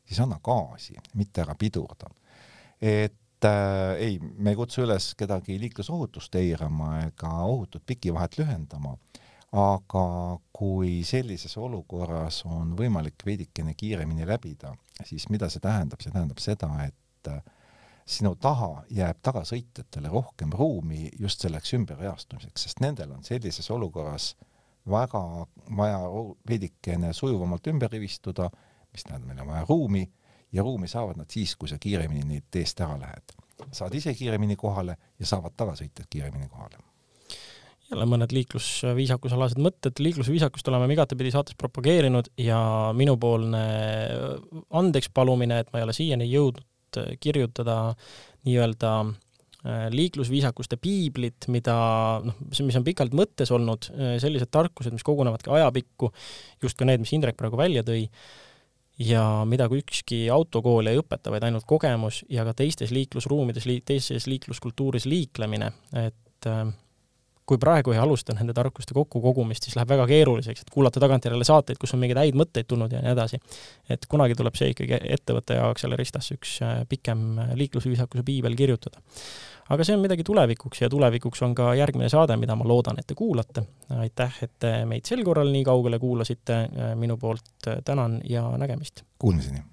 siis anna gaasi, mitte ära pidurda. et äh, ei, me ei kutsu üles kedagi liiklusohutust eirama ega ohutut pikivahet lühendama, aga kui sellises olukorras on võimalik veidikene kiiremini läbida, siis mida see tähendab, see tähendab seda, et äh, sinu taha jääb tagasõitjatele rohkem ruumi just selleks ümberreastumiseks, sest nendel on sellises olukorras väga vaja veidikene sujuvamalt ümber rivistuda, mis tähendab, meil on vaja ruumi ja ruumi saavad nad siis, kui sa kiiremini neid teest ära lähed. saad ise kiiremini kohale ja saavad tagasõitjad kiiremini kohale jälle mõned liiklusviisakusalased mõtted, liiklusviisakust oleme me igatepidi saates propageerinud ja minupoolne andeks palumine, et ma ei ole siiani jõudnud Äh, kirjutada nii-öelda äh, liiklusviisakuste piiblit, mida noh, mis on pikalt mõttes olnud, äh, sellised tarkused, mis kogunevadki ajapikku, just ka need, mis Indrek praegu välja tõi, ja mida kui ükski autokool ei õpeta, vaid ainult kogemus ja ka teistes liiklusruumides, teises liikluskultuuris liiklemine, et kui praegu ei alusta nende tarkuste kokkukogumist, siis läheb väga keeruliseks, et kuulata tagantjärele saateid, kus on mingeid häid mõtteid tulnud ja nii edasi. et kunagi tuleb see ikkagi ettevõtte jaoks jälle ristasse üks äh, pikem äh, liiklusviisakuse piibel kirjutada. aga see on midagi tulevikuks ja tulevikuks on ka järgmine saade, mida ma loodan, et te kuulate. aitäh, et te meid sel korral nii kaugele kuulasite, minu poolt tänan ja nägemist! Kuulmiseni!